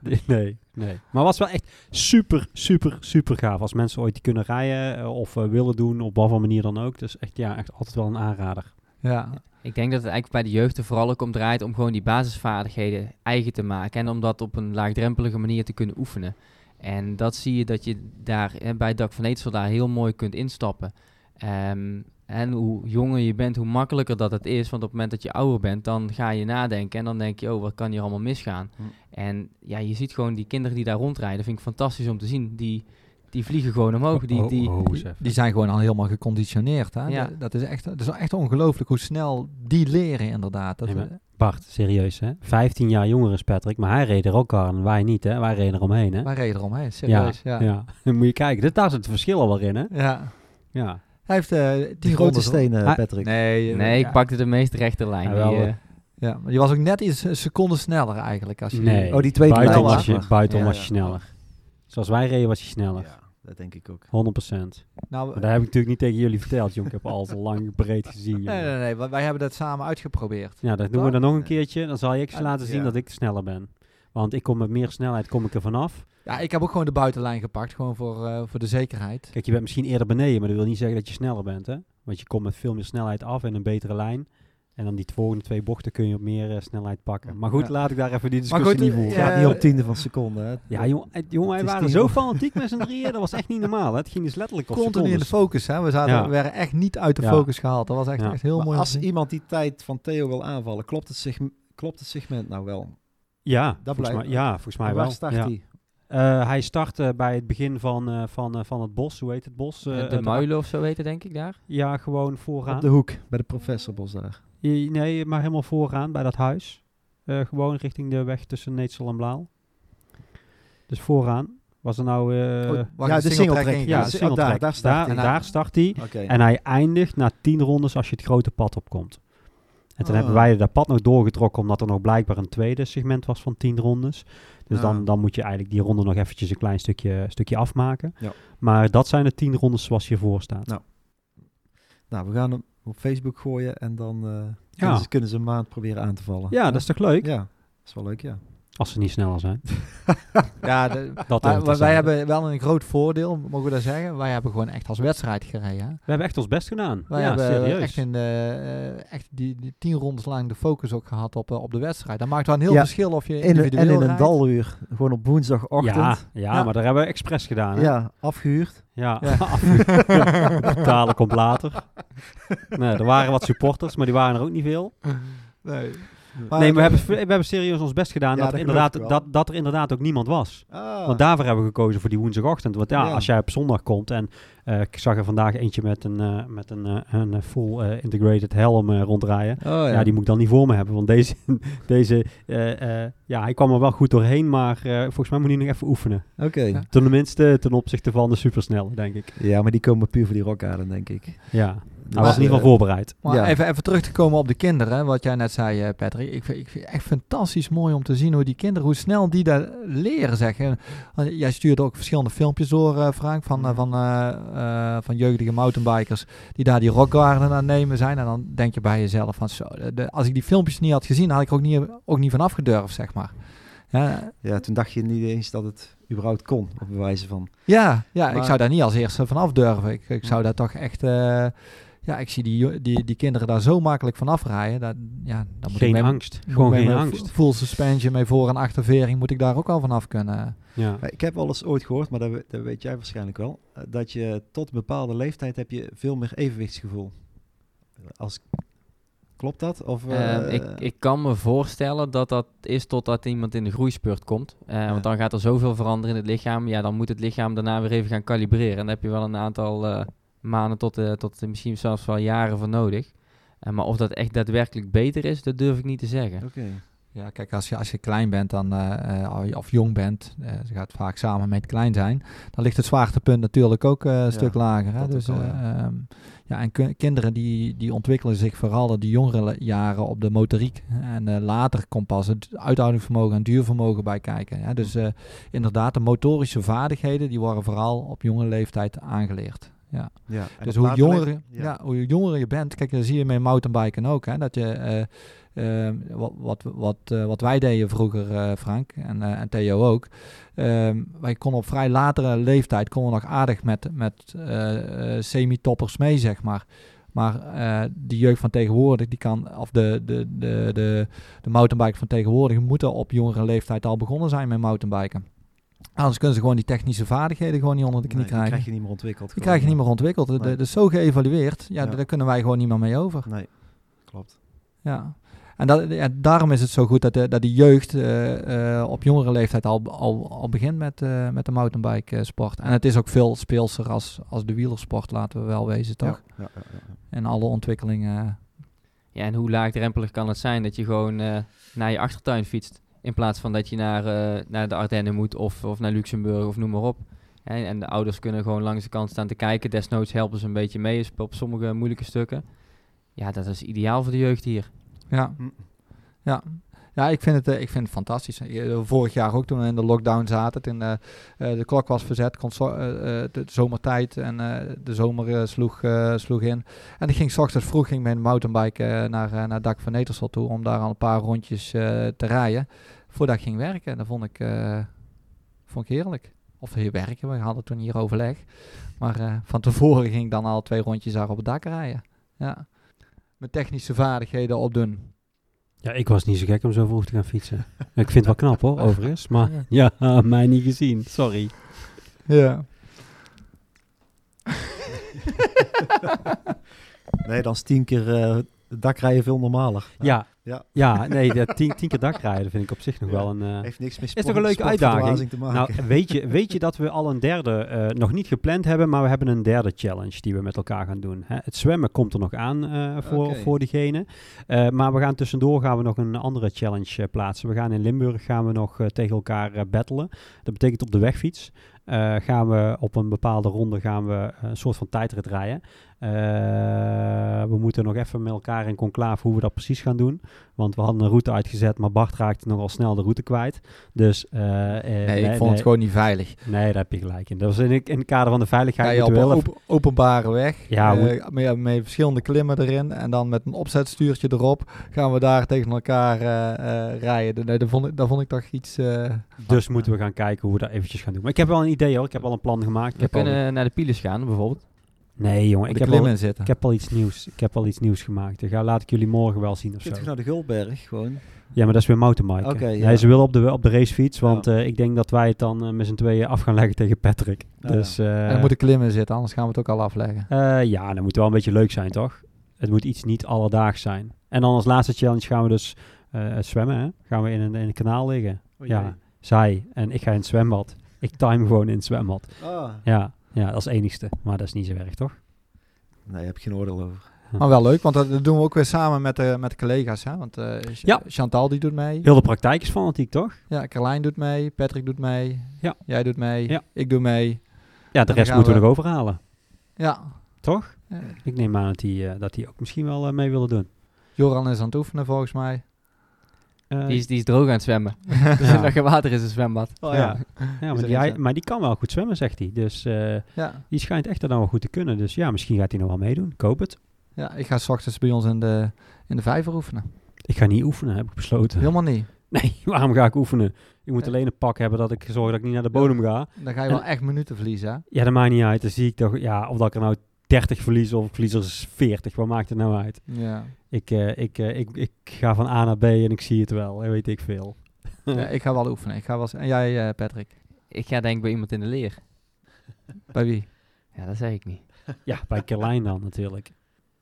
[SPEAKER 3] Nee, nee. Maar het was wel echt super, super, super gaaf. Als mensen ooit die kunnen rijden eh, of eh, willen doen, op wat voor manier dan ook. Dus echt, ja, echt altijd wel een aanrader.
[SPEAKER 1] Ja.
[SPEAKER 2] Ik denk dat het eigenlijk bij de jeugd er vooral ook om draait om gewoon die basisvaardigheden eigen te maken. En om dat op een laagdrempelige manier te kunnen oefenen. En dat zie je dat je daar hè, bij Dak van Eetsel daar heel mooi kunt instappen. Ehm, en hoe jonger je bent, hoe makkelijker dat het is. Want op het moment dat je ouder bent, dan ga je nadenken. En dan denk je, oh, wat kan hier allemaal misgaan?
[SPEAKER 4] Hm.
[SPEAKER 2] En ja, je ziet gewoon die kinderen die daar rondrijden. vind ik fantastisch om te zien. Die, die vliegen gewoon omhoog. Die,
[SPEAKER 3] Oh,
[SPEAKER 2] die,
[SPEAKER 3] oh,
[SPEAKER 1] Die,
[SPEAKER 3] even.
[SPEAKER 1] die zijn gewoon al helemaal geconditioneerd. Hè?
[SPEAKER 2] Ja.
[SPEAKER 1] Dat, dat is echt, dat is echt ongelooflijk hoe snel die leren inderdaad. Dat,
[SPEAKER 3] Nee, Bart, serieus hè? 15 jaar jonger is Patrick, maar hij reed er ook aan en wij niet hè? Wij reden eromheen hè?
[SPEAKER 1] wij reden eromheen, serieus. Ja.
[SPEAKER 3] ja.
[SPEAKER 1] Ja.
[SPEAKER 3] Dan moet je kijken, dit, daar zit het verschil al wel in hè?
[SPEAKER 1] Ja.
[SPEAKER 3] Ja.
[SPEAKER 1] Hij heeft eh
[SPEAKER 4] Die grote stenen,
[SPEAKER 3] Ah,
[SPEAKER 4] Patrick.
[SPEAKER 1] Nee, eh,
[SPEAKER 2] nee,
[SPEAKER 1] ja.
[SPEAKER 2] ik pakte de meest rechte lijn.
[SPEAKER 3] Ja, wel,
[SPEAKER 2] Die,
[SPEAKER 3] eh,
[SPEAKER 2] eh,
[SPEAKER 1] Ja, maar je was ook net iets een seconde sneller eigenlijk. Als je
[SPEAKER 3] Nee.
[SPEAKER 4] Oh, die tweede
[SPEAKER 3] buiten was je, buiten
[SPEAKER 4] Ja,
[SPEAKER 3] was
[SPEAKER 4] ja.
[SPEAKER 3] je sneller. Zoals wij reden was je sneller.
[SPEAKER 4] Ja, dat denk ik ook.
[SPEAKER 3] 100%.
[SPEAKER 1] Nou,
[SPEAKER 3] Maar dat heb ik natuurlijk niet tegen jullie verteld, jongen. Ik heb al zo lang breed gezien.
[SPEAKER 1] nee,
[SPEAKER 3] jongen.
[SPEAKER 1] nee, nee. Wij hebben dat samen uitgeprobeerd.
[SPEAKER 3] Ja, dat doen we dan nog een keertje. Dan zal je
[SPEAKER 1] Ah,
[SPEAKER 3] laten zien
[SPEAKER 4] ja.
[SPEAKER 3] dat ik sneller ben. Want ik kom met meer snelheid kom ik er vanaf.
[SPEAKER 1] Ja, ik heb ook gewoon de buitenlijn gepakt, gewoon voor, eh, voor de zekerheid.
[SPEAKER 3] Kijk, je bent misschien eerder beneden, maar dat wil niet zeggen dat je sneller bent, hè? Want je komt met veel meer snelheid af en een betere lijn. En dan die volgende twee bochten kun je op meer eh, snelheid pakken. Maar goed,
[SPEAKER 1] Ja.
[SPEAKER 3] laat ik daar even die discussie
[SPEAKER 1] goed,
[SPEAKER 3] niet
[SPEAKER 1] eh,
[SPEAKER 3] voeren.
[SPEAKER 4] Het gaat
[SPEAKER 1] Ja,
[SPEAKER 4] niet op tiende van seconde. Hè.
[SPEAKER 3] Ja, jongen, jongen wij waren zo fanatiek met z'n drieën. Dat was echt niet normaal. Hè? Het ging dus letterlijk op
[SPEAKER 1] Continu in de focus, hè. We, zaten,
[SPEAKER 3] Ja.
[SPEAKER 1] we werden echt niet uit de
[SPEAKER 3] Ja.
[SPEAKER 1] focus gehaald. Dat was echt,
[SPEAKER 3] Ja.
[SPEAKER 1] echt heel
[SPEAKER 4] Maar
[SPEAKER 1] mooi.
[SPEAKER 4] als iemand die tijd van Theo wil aanvallen, klopt het, sig klopt het segment nou wel?
[SPEAKER 3] Ja,
[SPEAKER 4] Dat
[SPEAKER 3] volgens
[SPEAKER 4] blijft-
[SPEAKER 3] mij, ja, volgens mij
[SPEAKER 4] En
[SPEAKER 3] wel.
[SPEAKER 4] waar start
[SPEAKER 3] ja.
[SPEAKER 4] hij?
[SPEAKER 3] Eh, hij startte bij het begin van, eh, van, eh, van het bos. Hoe heet het bos? Eh,
[SPEAKER 2] de muilen of zo weten, denk ik daar.
[SPEAKER 3] Ja, gewoon vooraan.
[SPEAKER 4] Op de hoek, bij de professorbos daar.
[SPEAKER 3] I- Nee, maar helemaal vooraan bij dat huis. Eh, gewoon richting de weg tussen Neetsel en Blauw. Dus vooraan. Was er nou... eh,
[SPEAKER 1] Oh, waar
[SPEAKER 4] ja, de
[SPEAKER 1] single
[SPEAKER 4] singletrack.
[SPEAKER 1] track in
[SPEAKER 3] ja, de
[SPEAKER 4] si-
[SPEAKER 3] single
[SPEAKER 4] oh, daar-
[SPEAKER 3] track.
[SPEAKER 4] daar start
[SPEAKER 3] daar,
[SPEAKER 4] hij.
[SPEAKER 3] daar start hij.
[SPEAKER 4] Oké.
[SPEAKER 3] En hij eindigt na tien rondes als je het grote pad opkomt. En toen
[SPEAKER 4] Ah.
[SPEAKER 3] hebben wij dat pad nog doorgetrokken, omdat er nog blijkbaar een tweede segment was van tien rondes. Dus dan, dan moet je eigenlijk die ronde nog eventjes een klein stukje, stukje afmaken.
[SPEAKER 4] Ja.
[SPEAKER 3] Maar dat zijn de tien rondes zoals je voor staat.
[SPEAKER 4] Nou, Nou, we gaan hem op Facebook gooien en dan eh, kunnen, ze, kunnen ze een maand proberen aan te vallen.
[SPEAKER 3] Ja, dat is toch leuk?
[SPEAKER 4] Ja, dat is wel leuk, ja.
[SPEAKER 3] Als ze niet sneller zijn.
[SPEAKER 1] Ja, de-
[SPEAKER 3] Dat
[SPEAKER 1] maar, maar wij hebben wel een groot voordeel, mogen we dat zeggen. Wij hebben gewoon echt als wedstrijd gereden. hè.
[SPEAKER 3] We hebben echt ons best gedaan.
[SPEAKER 1] Wij
[SPEAKER 3] ja,
[SPEAKER 1] hebben
[SPEAKER 3] serieus.
[SPEAKER 1] echt, in de, eh, echt die, die tien rondes lang de focus ook gehad op, eh, op de wedstrijd. Dat maakt wel een heel
[SPEAKER 4] Ja,
[SPEAKER 1] verschil of je
[SPEAKER 4] In,
[SPEAKER 1] individueel
[SPEAKER 4] en in een daluur, gewoon op woensdagochtend.
[SPEAKER 3] ja, ja,
[SPEAKER 1] Ja.
[SPEAKER 3] maar daar hebben we expres gedaan. Hè?
[SPEAKER 4] Ja, afgehuurd.
[SPEAKER 3] Ja,
[SPEAKER 1] Ja.
[SPEAKER 3] ja. betalen komt later. Nee, er waren wat supporters, maar die waren er ook niet veel.
[SPEAKER 1] Nee.
[SPEAKER 3] Nee, we hebben, we hebben serieus ons best gedaan
[SPEAKER 4] Ja,
[SPEAKER 3] dat,
[SPEAKER 4] dat
[SPEAKER 3] er inderdaad, dat, dat er inderdaad ook niemand was.
[SPEAKER 4] Ah.
[SPEAKER 3] Want daarvoor hebben we gekozen voor die woensdagochtend. Want ja,
[SPEAKER 4] Ja.
[SPEAKER 3] als jij op zondag komt en eh, ik zag er vandaag eentje met een, eh, met een, eh, een full integrated helm eh, rondrijden.
[SPEAKER 4] Oh, ja.
[SPEAKER 3] Ja. die moet ik dan niet voor me hebben. Want deze, deze eh, eh, ja, hij kwam er wel goed doorheen, maar eh, volgens mij moet hij nog even oefenen.
[SPEAKER 4] Oké.
[SPEAKER 1] Ja.
[SPEAKER 3] Tenminste ten opzichte van de supersnelle, denk ik.
[SPEAKER 4] Ja, maar die komen puur voor die rockaden, denk ik.
[SPEAKER 3] Ja, hij was in ieder geval voorbereid.
[SPEAKER 1] Maar
[SPEAKER 4] Ja.
[SPEAKER 1] even, even terug te komen op de kinderen, wat jij net zei, eh, Patrick. Ik vind, ik vind het echt fantastisch mooi om te zien hoe die kinderen, hoe snel die dat leren, zeg. En, eh, Jij stuurde ook verschillende filmpjes door, eh, Frank, van, van, eh, eh, van jeugdige mountainbikers die daar die rockgarden aan nemen zijn. En dan denk je bij jezelf van, zo, de, de- als ik die filmpjes niet had gezien, had ik er ook niet, ook niet van afgedurfd, zeg maar. Ja,
[SPEAKER 4] Ja, toen dacht je niet eens dat het überhaupt kon, op bewijzen van.
[SPEAKER 1] Ja, ja ik zou daar niet als eerste vanaf durven. Ik, ik zou daar toch echt... eh, ja, ik zie die, die, die kinderen daar zo makkelijk vanaf rijden. Dat, ja, dan moet ik
[SPEAKER 3] Geen
[SPEAKER 1] met-
[SPEAKER 3] angst.
[SPEAKER 1] moet
[SPEAKER 3] Gewoon geen angst.
[SPEAKER 1] Full suspension, mee voor- en achtervering, moet ik daar ook al vanaf kunnen.
[SPEAKER 3] Ja.
[SPEAKER 4] Ja, Ik heb wel eens ooit gehoord, maar dat, we- dat weet jij waarschijnlijk wel, eh, dat je tot een bepaalde leeftijd heb je veel meer evenwichtsgevoel. Als, klopt dat? Of,
[SPEAKER 2] Ehm,
[SPEAKER 4] eh,
[SPEAKER 2] ik, ik kan me voorstellen dat dat is totdat iemand in de groeispurt komt. Eh,
[SPEAKER 4] Ja.
[SPEAKER 2] Want dan gaat er zoveel veranderen in het lichaam. Ja, dan moet het lichaam daarna weer even gaan kalibreren. En daar heb je wel een aantal eh, maanden tot, eh, tot misschien zelfs wel jaren voor nodig. Eh, maar of dat echt daadwerkelijk beter is, dat durf ik niet te zeggen.
[SPEAKER 4] Oké.
[SPEAKER 1] Ja, kijk, als je, als je klein bent dan, eh, eh, of jong bent, eh ze gaat vaak samen met klein zijn, dan ligt het zwaartepunt natuurlijk ook eh, een stuk lager. Hè? Dus,
[SPEAKER 4] al,
[SPEAKER 1] eh,
[SPEAKER 4] ja.
[SPEAKER 1] ehm, ja, en ki- kinderen die, die ontwikkelen zich vooral in de jongere jaren op de motoriek. En eh, later komt pas het uithoudingsvermogen en duurvermogen bij kijken. Hè? Dus eh, inderdaad, de motorische vaardigheden, die worden vooral op jonge leeftijd aangeleerd. Ja. Dus hoe jonger, ja. hoe jonger je bent, kijk, dat zie je met mountainbiken ook, hè, dat je, eh, eh, wat, wat, wat, eh, wat wij deden vroeger, eh, Frank, en, en Theo ook, ehm, wij konden op vrij latere leeftijd, konden nog aardig met, met semi-toppers mee, zeg maar. Maar de jeugd van tegenwoordig, die kan, of de, de, de, de, de mountainbike van tegenwoordig, moeten op jongere leeftijd al begonnen zijn met mountainbiken. Anders kunnen ze gewoon die technische vaardigheden gewoon niet onder de knie
[SPEAKER 4] Nee, die
[SPEAKER 1] krijgen.
[SPEAKER 4] krijg je niet meer ontwikkeld.
[SPEAKER 1] Die krijg je niet meer ontwikkeld. Dat
[SPEAKER 4] Nee.
[SPEAKER 1] dat is zo geëvalueerd. Ja,
[SPEAKER 4] Ja.
[SPEAKER 1] daar kunnen wij gewoon niet meer mee over.
[SPEAKER 4] Nee, klopt.
[SPEAKER 1] Ja. En dat, ja, daarom is het zo goed dat de, dat de jeugd eh, eh, op jongere leeftijd al, al, al begint met, eh, met de mountainbike sport. En het is ook veel speelser als, als de wielersport, laten we wel wezen, toch?
[SPEAKER 4] Ja, ja, ja, ja.
[SPEAKER 1] En alle ontwikkelingen.
[SPEAKER 2] Ja, en hoe laagdrempelig kan het zijn dat je gewoon eh, naar je achtertuin fietst. In plaats van dat je naar, eh, naar de Ardennen moet of, of naar Luxemburg of noem maar op. Hè, en de ouders kunnen gewoon langs de kant staan te kijken. Desnoods helpen ze een beetje mee op sommige moeilijke stukken. Ja, dat is ideaal voor de jeugd hier.
[SPEAKER 1] Ja,
[SPEAKER 4] Hm.
[SPEAKER 1] ja. Ja, ik vind, het, eh, ik vind het fantastisch. Eh, Vorig jaar ook toen we in de lockdown zaten. Toen, eh, de klok was verzet, kon de zomertijd en de zomer sloeg, sloeg in. En ik ging 's ochtends vroeg ging mijn mountainbike naar, naar dak van Netersel toe om daar al een paar rondjes te rijden. Voordat ik ging werken. Dat vond ik, vond ik heerlijk. Of hier werken, we hadden toen hier overleg. Maar van tevoren ging ik dan al twee rondjes daar op het dak rijden. Ja. Mijn technische vaardigheden opdoen.
[SPEAKER 3] Ja, ik was niet zo gek om zo vroeg te gaan fietsen. ik vind het wel knap hoor, overigens. Maar ja, mij niet gezien. Sorry.
[SPEAKER 1] Ja.
[SPEAKER 4] Nee, dan is tien keer eh, het dak rijden veel normaler.
[SPEAKER 3] Ja,
[SPEAKER 4] Ja.
[SPEAKER 3] ja. nee, dat tien, tien keer dakrijden vind ik op zich nog
[SPEAKER 4] Ja.
[SPEAKER 3] wel een... eh,
[SPEAKER 4] Heeft niks met
[SPEAKER 3] Is toch een leuke
[SPEAKER 4] sportverbazing te maken.
[SPEAKER 3] Nou, weet je, weet je dat we al een derde eh, nog niet gepland hebben, maar we hebben een derde challenge die we met elkaar gaan doen. Hè? Het zwemmen komt er nog aan eh, voor, voor diegene. Maar we gaan tussendoor gaan we nog een andere challenge plaatsen. We gaan in Limburg gaan we nog tegen elkaar battelen. Dat betekent op de wegfiets. gaan we op een bepaalde ronde gaan we een soort van tijdrit rijden. Eh, we moeten nog even met elkaar in conclave hoe we dat precies gaan doen. Want we hadden een route uitgezet, maar Bart raakte nogal snel de route kwijt. Dus, eh, eh,
[SPEAKER 1] Nee, ik vond het gewoon niet veilig.
[SPEAKER 3] Nee, daar heb je gelijk in. Dat was in, in het kader van de veiligheid.
[SPEAKER 1] Je op een
[SPEAKER 3] wel
[SPEAKER 1] openbare weg,
[SPEAKER 3] Ja,
[SPEAKER 1] met, met verschillende klimmen erin en dan met een opzetstuurtje erop gaan we daar tegen elkaar eh, eh, rijden. Nee, dat, vond ik, dat vond ik toch iets...
[SPEAKER 3] dus moeten we gaan kijken hoe we dat eventjes gaan doen. Maar ik heb wel een idee hoor. Ik heb al een plan gemaakt. Ik
[SPEAKER 2] We
[SPEAKER 3] heb al-
[SPEAKER 2] kunnen naar de piles gaan bijvoorbeeld.
[SPEAKER 3] Nee jongen, ik heb, al, ik heb al iets nieuws. Ik heb al iets nieuws gemaakt. Dat ga, laat ik jullie morgen wel zien of
[SPEAKER 4] kunt
[SPEAKER 3] zo.
[SPEAKER 4] naar de Gulberg gewoon.
[SPEAKER 3] Ja, maar dat is weer mountainbiken.
[SPEAKER 4] Oké,
[SPEAKER 3] nee,
[SPEAKER 4] ja.
[SPEAKER 3] ze willen op de, op de racefiets, want
[SPEAKER 4] Ja.
[SPEAKER 3] eh, ik denk dat wij het dan eh, met z'n tweeën af gaan leggen tegen Patrick.
[SPEAKER 4] Ja,
[SPEAKER 3] dus eh,
[SPEAKER 1] en er moet een klim in zitten, anders gaan we het ook al afleggen.
[SPEAKER 3] eh, ja, dan moet wel een beetje leuk zijn, toch? Het moet iets niet alledaags zijn. En dan als laatste challenge gaan we dus eh, zwemmen, hè? Gaan we in een, in een kanaal liggen.
[SPEAKER 4] Oh,
[SPEAKER 3] Ja, zij en ik ga in het zwembad. Ik time gewoon in het zwembad.
[SPEAKER 4] Ah.
[SPEAKER 3] Ja, ja, het enigste. Maar dat is niet zo erg, toch?
[SPEAKER 4] Nee, daar heb ik geen oordeel over.
[SPEAKER 1] Maar wel leuk, want dat doen we ook weer samen met de, met de collega's. Hè? Want eh,
[SPEAKER 3] Ja.
[SPEAKER 1] Chantal die doet mee.
[SPEAKER 3] Heel de praktijk is fanatiek, toch?
[SPEAKER 1] Ja, Carlijn doet mee. Patrick doet mee.
[SPEAKER 3] Ja.
[SPEAKER 1] Jij doet mee.
[SPEAKER 3] Ja.
[SPEAKER 1] Ik doe mee.
[SPEAKER 3] Ja, de rest moeten we
[SPEAKER 1] we-
[SPEAKER 3] nog overhalen,
[SPEAKER 1] Ja.
[SPEAKER 3] toch?
[SPEAKER 1] Eh,
[SPEAKER 3] Ik neem aan dat die, eh, dat die ook misschien wel eh, mee willen doen.
[SPEAKER 1] Joran is aan het oefenen volgens mij.
[SPEAKER 3] Eh,
[SPEAKER 2] Die is, die is droog aan het zwemmen. Dus
[SPEAKER 3] Ja.
[SPEAKER 2] dat geen water is een zwembad.
[SPEAKER 1] Oh,
[SPEAKER 3] ja.
[SPEAKER 1] ja.
[SPEAKER 3] ja, maar, die, hij- maar die kan wel goed zwemmen, zegt hij. Dus eh,
[SPEAKER 1] ja.
[SPEAKER 3] die schijnt echt dan wel goed te kunnen. Dus ja, misschien gaat hij nog wel meedoen. Ik hoop het.
[SPEAKER 1] Ja, ik ga s ochtends bij ons in de, in de vijver oefenen.
[SPEAKER 3] Ik ga niet oefenen, heb ik besloten.
[SPEAKER 1] Helemaal niet.
[SPEAKER 3] Nee, waarom ga ik oefenen? Ik moet alleen een pak hebben dat ik zorg dat ik niet naar de bodem ga.
[SPEAKER 1] Dan ga je wel echt minuten verliezen. hè?
[SPEAKER 3] Ja, dat maakt niet uit. Dan zie ik toch, ja, of dat ik er nou 30 verlies of ik verlies er 40. Wat maakt het nou uit?
[SPEAKER 1] Ja.
[SPEAKER 3] Ik, eh, ik, eh, ik, ik ga van A naar B en ik zie het wel. En weet ik veel.
[SPEAKER 1] ja. Ik ga wel oefenen. Ik ga wel, en jij, eh, Patrick?
[SPEAKER 2] Ik ga denk ik bij iemand in de leer.
[SPEAKER 1] Bij wie?
[SPEAKER 2] Ja, dat zeg ik niet.
[SPEAKER 3] Ja, bij Carlijn dan natuurlijk.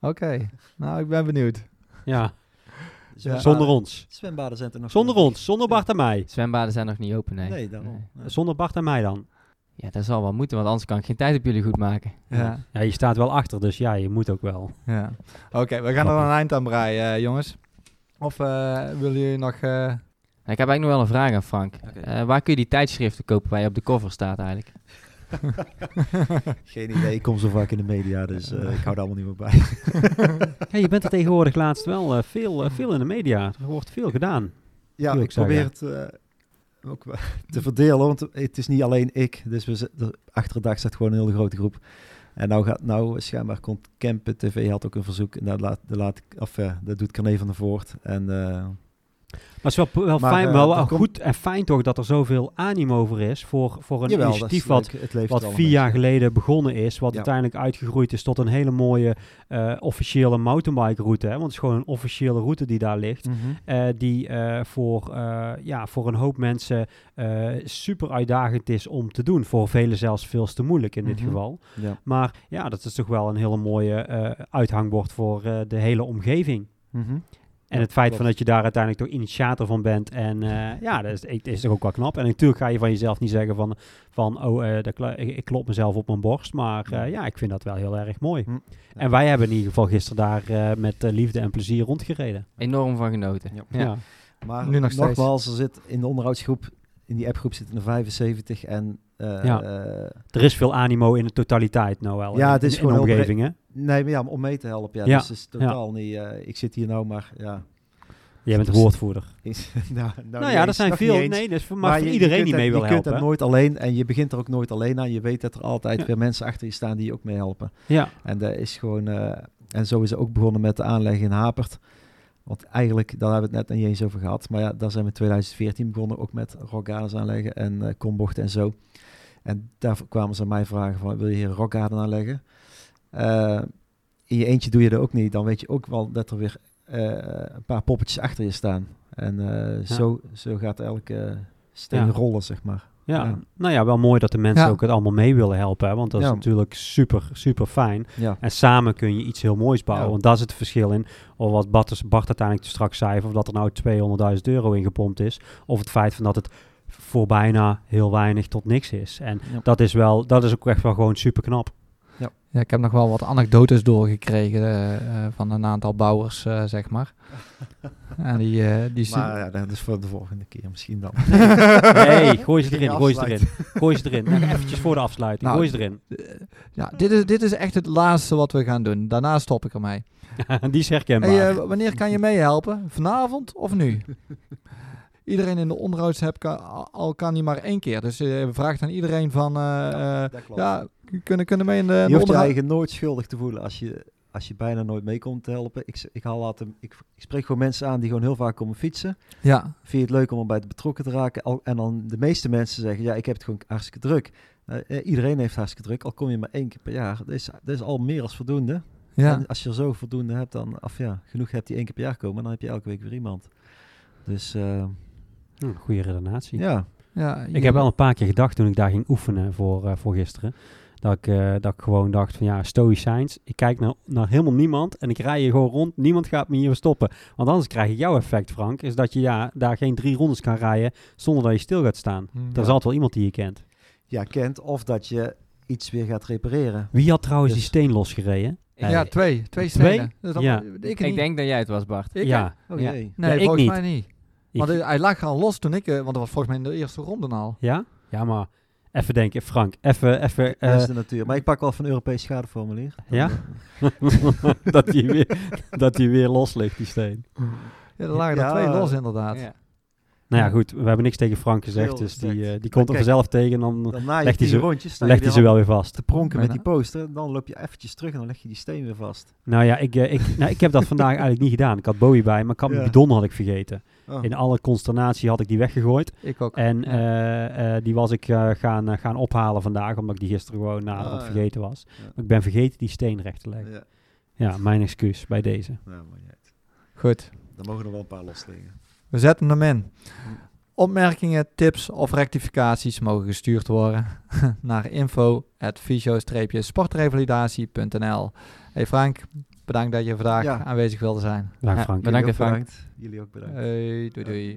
[SPEAKER 1] Oké. Nou, ik ben benieuwd.
[SPEAKER 3] Ja,
[SPEAKER 4] Zwembaden-
[SPEAKER 3] zonder ons.
[SPEAKER 4] Zwembaden zijn er nog
[SPEAKER 3] Zonder
[SPEAKER 4] niet.
[SPEAKER 3] ons, zonder Bart en mij.
[SPEAKER 2] Zwembaden zijn nog niet open, nee.
[SPEAKER 4] Nee, daarom.
[SPEAKER 2] Nee.
[SPEAKER 3] Zonder Bart en mij dan.
[SPEAKER 2] Ja, dat zal wel moeten, want anders kan ik geen tijd op jullie goed maken.
[SPEAKER 1] Ja.
[SPEAKER 3] Ja, je staat wel achter, dus ja, je moet ook wel.
[SPEAKER 1] ja. Oké, we gaan er een eind aan breien, eh, jongens. Of eh, willen jullie nog... eh,
[SPEAKER 2] Ik heb eigenlijk nog wel een vraag aan Frank. Eh, waar kun je die tijdschriften kopen waar je op de cover staat eigenlijk?
[SPEAKER 4] Geen idee, ik kom zo vaak in de media, dus eh, ik hou er allemaal niet meer bij.
[SPEAKER 3] Je bent er tegenwoordig laatst wel eh, veel, veel in de media. Er wordt veel gedaan.
[SPEAKER 4] Ja, ik probeer het eh, ook te verdelen, want het is niet alleen ik. Dus we zitten, achter de dag staat gewoon een hele grote groep. En nou gaat, nou schijnbaar komt Campen TV had ook een verzoek. Dat laat, dat laat of eh, dat doet Carné van der Voort. En eh,
[SPEAKER 3] het is wel, wel,
[SPEAKER 4] Maar,
[SPEAKER 3] fijn,
[SPEAKER 4] eh,
[SPEAKER 3] wel
[SPEAKER 4] komt-
[SPEAKER 3] goed en fijn toch dat er zoveel animo voor is voor, voor een
[SPEAKER 4] jawel,
[SPEAKER 3] initiatief wat,
[SPEAKER 4] leuk. Er
[SPEAKER 3] vier jaar geleden begonnen is, wat
[SPEAKER 4] Ja.
[SPEAKER 3] uiteindelijk uitgegroeid is tot een hele mooie eh, officiële mountainbike route. Hè? Want het is gewoon een officiële route die daar ligt.
[SPEAKER 4] Mhm.
[SPEAKER 3] eh, die eh, voor, eh, ja, voor een hoop mensen eh, super uitdagend is om te doen. Voor velen zelfs veel te moeilijk in dit
[SPEAKER 4] Mhm.
[SPEAKER 3] geval.
[SPEAKER 4] Ja.
[SPEAKER 3] Maar ja, dat is toch wel een hele mooie eh, uithangbord voor eh, de hele omgeving.
[SPEAKER 4] Mhm.
[SPEAKER 3] En
[SPEAKER 4] Ja,
[SPEAKER 3] het feit van dat je daar uiteindelijk toch initiator van bent. En eh, ja, dat is, het is toch ook wel knap. En natuurlijk ga je van jezelf niet zeggen van, van oh, eh, dat ik, ik klop mezelf op mijn borst. Maar eh, ja, ik vind dat wel heel erg mooi.
[SPEAKER 4] Hm. Ja.
[SPEAKER 3] En wij hebben in ieder geval gisteren daar eh, met liefde en plezier rondgereden.
[SPEAKER 2] Enorm van genoten.
[SPEAKER 4] Ja.
[SPEAKER 2] Ja.
[SPEAKER 3] Ja.
[SPEAKER 4] Maar
[SPEAKER 1] Nu nog
[SPEAKER 4] nogmaals, er zit in de onderhoudsgroep, in die appgroep zitten er 75 en eh,
[SPEAKER 3] Ja. Er is veel animo in de totaliteit, nou wel.
[SPEAKER 4] Ja,
[SPEAKER 3] in-
[SPEAKER 4] het is
[SPEAKER 3] in,
[SPEAKER 4] gewoon
[SPEAKER 3] in omgeving, hè?
[SPEAKER 4] nee, maar ja, om mee te helpen. Ja,
[SPEAKER 3] Ja,
[SPEAKER 4] Dus het is totaal niet, eh, ik zit hier nou maar, ja.
[SPEAKER 3] Jij bent de woordvoerder.
[SPEAKER 4] is- nou, nou,
[SPEAKER 3] Nou, ja, er zijn veel. Nee, dus voor, maar, voor
[SPEAKER 4] je- je
[SPEAKER 3] iedereen
[SPEAKER 4] kunt
[SPEAKER 3] die mee wil
[SPEAKER 4] Je
[SPEAKER 3] helpen.
[SPEAKER 4] kunt het nooit alleen en je begint er ook nooit alleen aan. Je weet dat er altijd
[SPEAKER 3] Ja.
[SPEAKER 4] weer mensen achter je staan die je ook mee helpen.
[SPEAKER 3] Ja,
[SPEAKER 4] En dat is gewoon, eh, en zo is het ook begonnen met de aanleg in Hapert. Want eigenlijk, daar hebben we het net niet eens over gehad. Maar ja, daar zijn we in 2014 begonnen, ook met rockgardens aanleggen en kombochten en zo. En daar kwamen ze aan mij vragen van, wil je hier een rockgarden aanleggen? Eh, in je eentje doe je dat ook niet. Dan weet je ook wel dat er weer eh, een paar poppetjes achter je staan. En eh,
[SPEAKER 3] Ja.
[SPEAKER 4] zo, zo gaat elke steen
[SPEAKER 3] Ja.
[SPEAKER 4] rollen, zeg maar.
[SPEAKER 3] ja.
[SPEAKER 4] Ja.
[SPEAKER 3] nou ja, wel mooi dat de mensen
[SPEAKER 1] Ja.
[SPEAKER 3] ook het allemaal mee willen helpen. Hè, want dat is
[SPEAKER 4] Ja.
[SPEAKER 3] natuurlijk super, super fijn. En samen kun je iets heel moois bouwen. Want daar zit het verschil in. Of wat Bart, Bart uiteindelijk straks zei, of dat er nou 200.000 euro in gepompt is. Of het feit van dat het voor bijna heel weinig tot niks is. En
[SPEAKER 4] Ja.
[SPEAKER 3] dat is wel, dat is ook echt wel gewoon super knap.
[SPEAKER 1] Ja, ik heb nog wel wat anekdotes doorgekregen eh, eh, van een aantal bouwers, eh, zeg maar. en die, eh, die
[SPEAKER 4] maar ja, dat is voor de volgende keer misschien dan.
[SPEAKER 3] Nee, gooi ze erin, gooi ze erin. Gooi ze erin. Nou, eventjes voor de afsluiting,
[SPEAKER 1] Nou,
[SPEAKER 3] gooi ze erin.
[SPEAKER 1] ja, dit is, dit is echt het laatste wat we gaan doen. Daarna stop ik ermee.
[SPEAKER 3] Die is herkenbaar.
[SPEAKER 1] Hey, eh, wanneer kan je meehelpen? Vanavond of nu? Iedereen in de onderhoudsheb kan, al kan niet maar één keer. Dus eh vraagt aan iedereen van... eh, eh,
[SPEAKER 4] dat klopt.
[SPEAKER 1] ja, kunnen, kunnen mee in de,
[SPEAKER 4] je hoeft je eigen nooit schuldig te voelen als je, als je bijna nooit mee komt te helpen. Ik, ik, haal laten, ik, ik spreek gewoon mensen aan die gewoon heel vaak komen fietsen.
[SPEAKER 1] Ja,
[SPEAKER 4] Vind je het leuk om erbij betrokken te raken? Al, en dan de meeste mensen zeggen, ja, ik heb het gewoon hartstikke druk. Eh, eh, iedereen heeft hartstikke druk, al kom je maar één keer per jaar. Dat is, dat is al meer als voldoende.
[SPEAKER 1] ja.
[SPEAKER 4] En als je er zo voldoende hebt, dan, of ja, genoeg hebt die één keer per jaar komen, dan heb je elke week weer iemand. Dus eh,
[SPEAKER 3] Goede redenatie.
[SPEAKER 4] ja,
[SPEAKER 1] ja
[SPEAKER 3] Ik heb wel een paar keer gedacht toen ik daar ging oefenen voor, eh, voor gisteren. Dat ik, eh, dat ik gewoon dacht van ja, stoïcijns. Ik kijk naar, naar helemaal niemand en ik rij hier gewoon rond. Niemand gaat me hier stoppen. Want anders krijg ik jouw effect, Frank. Is dat je ja, daar geen drie rondes kan rijden zonder dat je stil gaat staan.
[SPEAKER 1] Hm,
[SPEAKER 3] Er
[SPEAKER 1] ja.
[SPEAKER 3] is altijd wel iemand die je kent.
[SPEAKER 4] ja, kent. Of dat je iets weer gaat repareren.
[SPEAKER 3] Wie had trouwens die
[SPEAKER 4] Dus-
[SPEAKER 3] steen losgereden?
[SPEAKER 1] Ja, twee. Twee stenen. Dus dat-
[SPEAKER 3] Ja.
[SPEAKER 1] Ik,
[SPEAKER 2] ik denk dat jij het was, Bart.
[SPEAKER 1] Ik,
[SPEAKER 3] ja.
[SPEAKER 4] Oh
[SPEAKER 2] Ja.
[SPEAKER 1] Nee,
[SPEAKER 3] Ja, ik
[SPEAKER 1] volgens
[SPEAKER 3] niet.
[SPEAKER 1] mij niet.
[SPEAKER 3] Ik-
[SPEAKER 1] Want hij- hij lag al los toen ik... eh, want dat was volgens mij in de eerste ronde al.
[SPEAKER 3] ja? Ja, maar even denken, Frank. Even, even.
[SPEAKER 4] dat is
[SPEAKER 3] eh,
[SPEAKER 4] de natuur. Maar ik pak wel van een Europees schadeformulier.
[SPEAKER 3] Ja? dat die weer, dat die weer los ligt, die steen.
[SPEAKER 1] Ja, er lagen
[SPEAKER 4] Ja,
[SPEAKER 1] er twee los inderdaad.
[SPEAKER 2] Ja.
[SPEAKER 3] Nou ja, goed. We hebben niks tegen Frank gezegd.
[SPEAKER 4] Heel
[SPEAKER 3] Dus die, eh, die komt er vanzelf tegen. En dan
[SPEAKER 4] Dan na je
[SPEAKER 3] legt hij ze-
[SPEAKER 4] rondjes,
[SPEAKER 3] legt
[SPEAKER 4] je
[SPEAKER 3] hij ze wel weer vast.
[SPEAKER 4] te pronken met die
[SPEAKER 1] Bijna.
[SPEAKER 4] poster. Dan loop je eventjes terug en dan leg je die steen weer vast.
[SPEAKER 3] Nou ja, ik, eh, ik, nou, ik heb dat vandaag eigenlijk niet gedaan. Ik had Bowie bij, maar ik had mijn
[SPEAKER 4] Ja.
[SPEAKER 3] bidon had ik vergeten.
[SPEAKER 4] Oh.
[SPEAKER 3] In alle consternatie had ik die weggegooid.
[SPEAKER 1] Ik ook.
[SPEAKER 3] En
[SPEAKER 1] Ja.
[SPEAKER 3] eh, eh, die was ik eh, gaan, eh, gaan ophalen vandaag, omdat ik die gisteren gewoon naderhand
[SPEAKER 4] Ah, ja.
[SPEAKER 3] vergeten was.
[SPEAKER 4] Ja.
[SPEAKER 3] Maar ik ben vergeten die steen recht te leggen.
[SPEAKER 4] Ja,
[SPEAKER 3] Ja, mijn excuus bij deze.
[SPEAKER 4] nou, maar.
[SPEAKER 1] Goed.
[SPEAKER 4] Dan mogen er wel een paar los liggen.
[SPEAKER 1] We zetten hem in. Opmerkingen, tips of rectificaties mogen gestuurd worden naar info.fysio-sportrevalidatie.nl Hey Frank, bedankt dat je vandaag
[SPEAKER 4] Ja.
[SPEAKER 1] aanwezig wilde zijn.
[SPEAKER 3] Bedankt
[SPEAKER 2] Ja,
[SPEAKER 3] Frank.
[SPEAKER 2] bedankt.
[SPEAKER 4] Jullie ook
[SPEAKER 2] Frank.
[SPEAKER 4] bedankt. Jullie ook bedankt.
[SPEAKER 1] Hey, doei doei.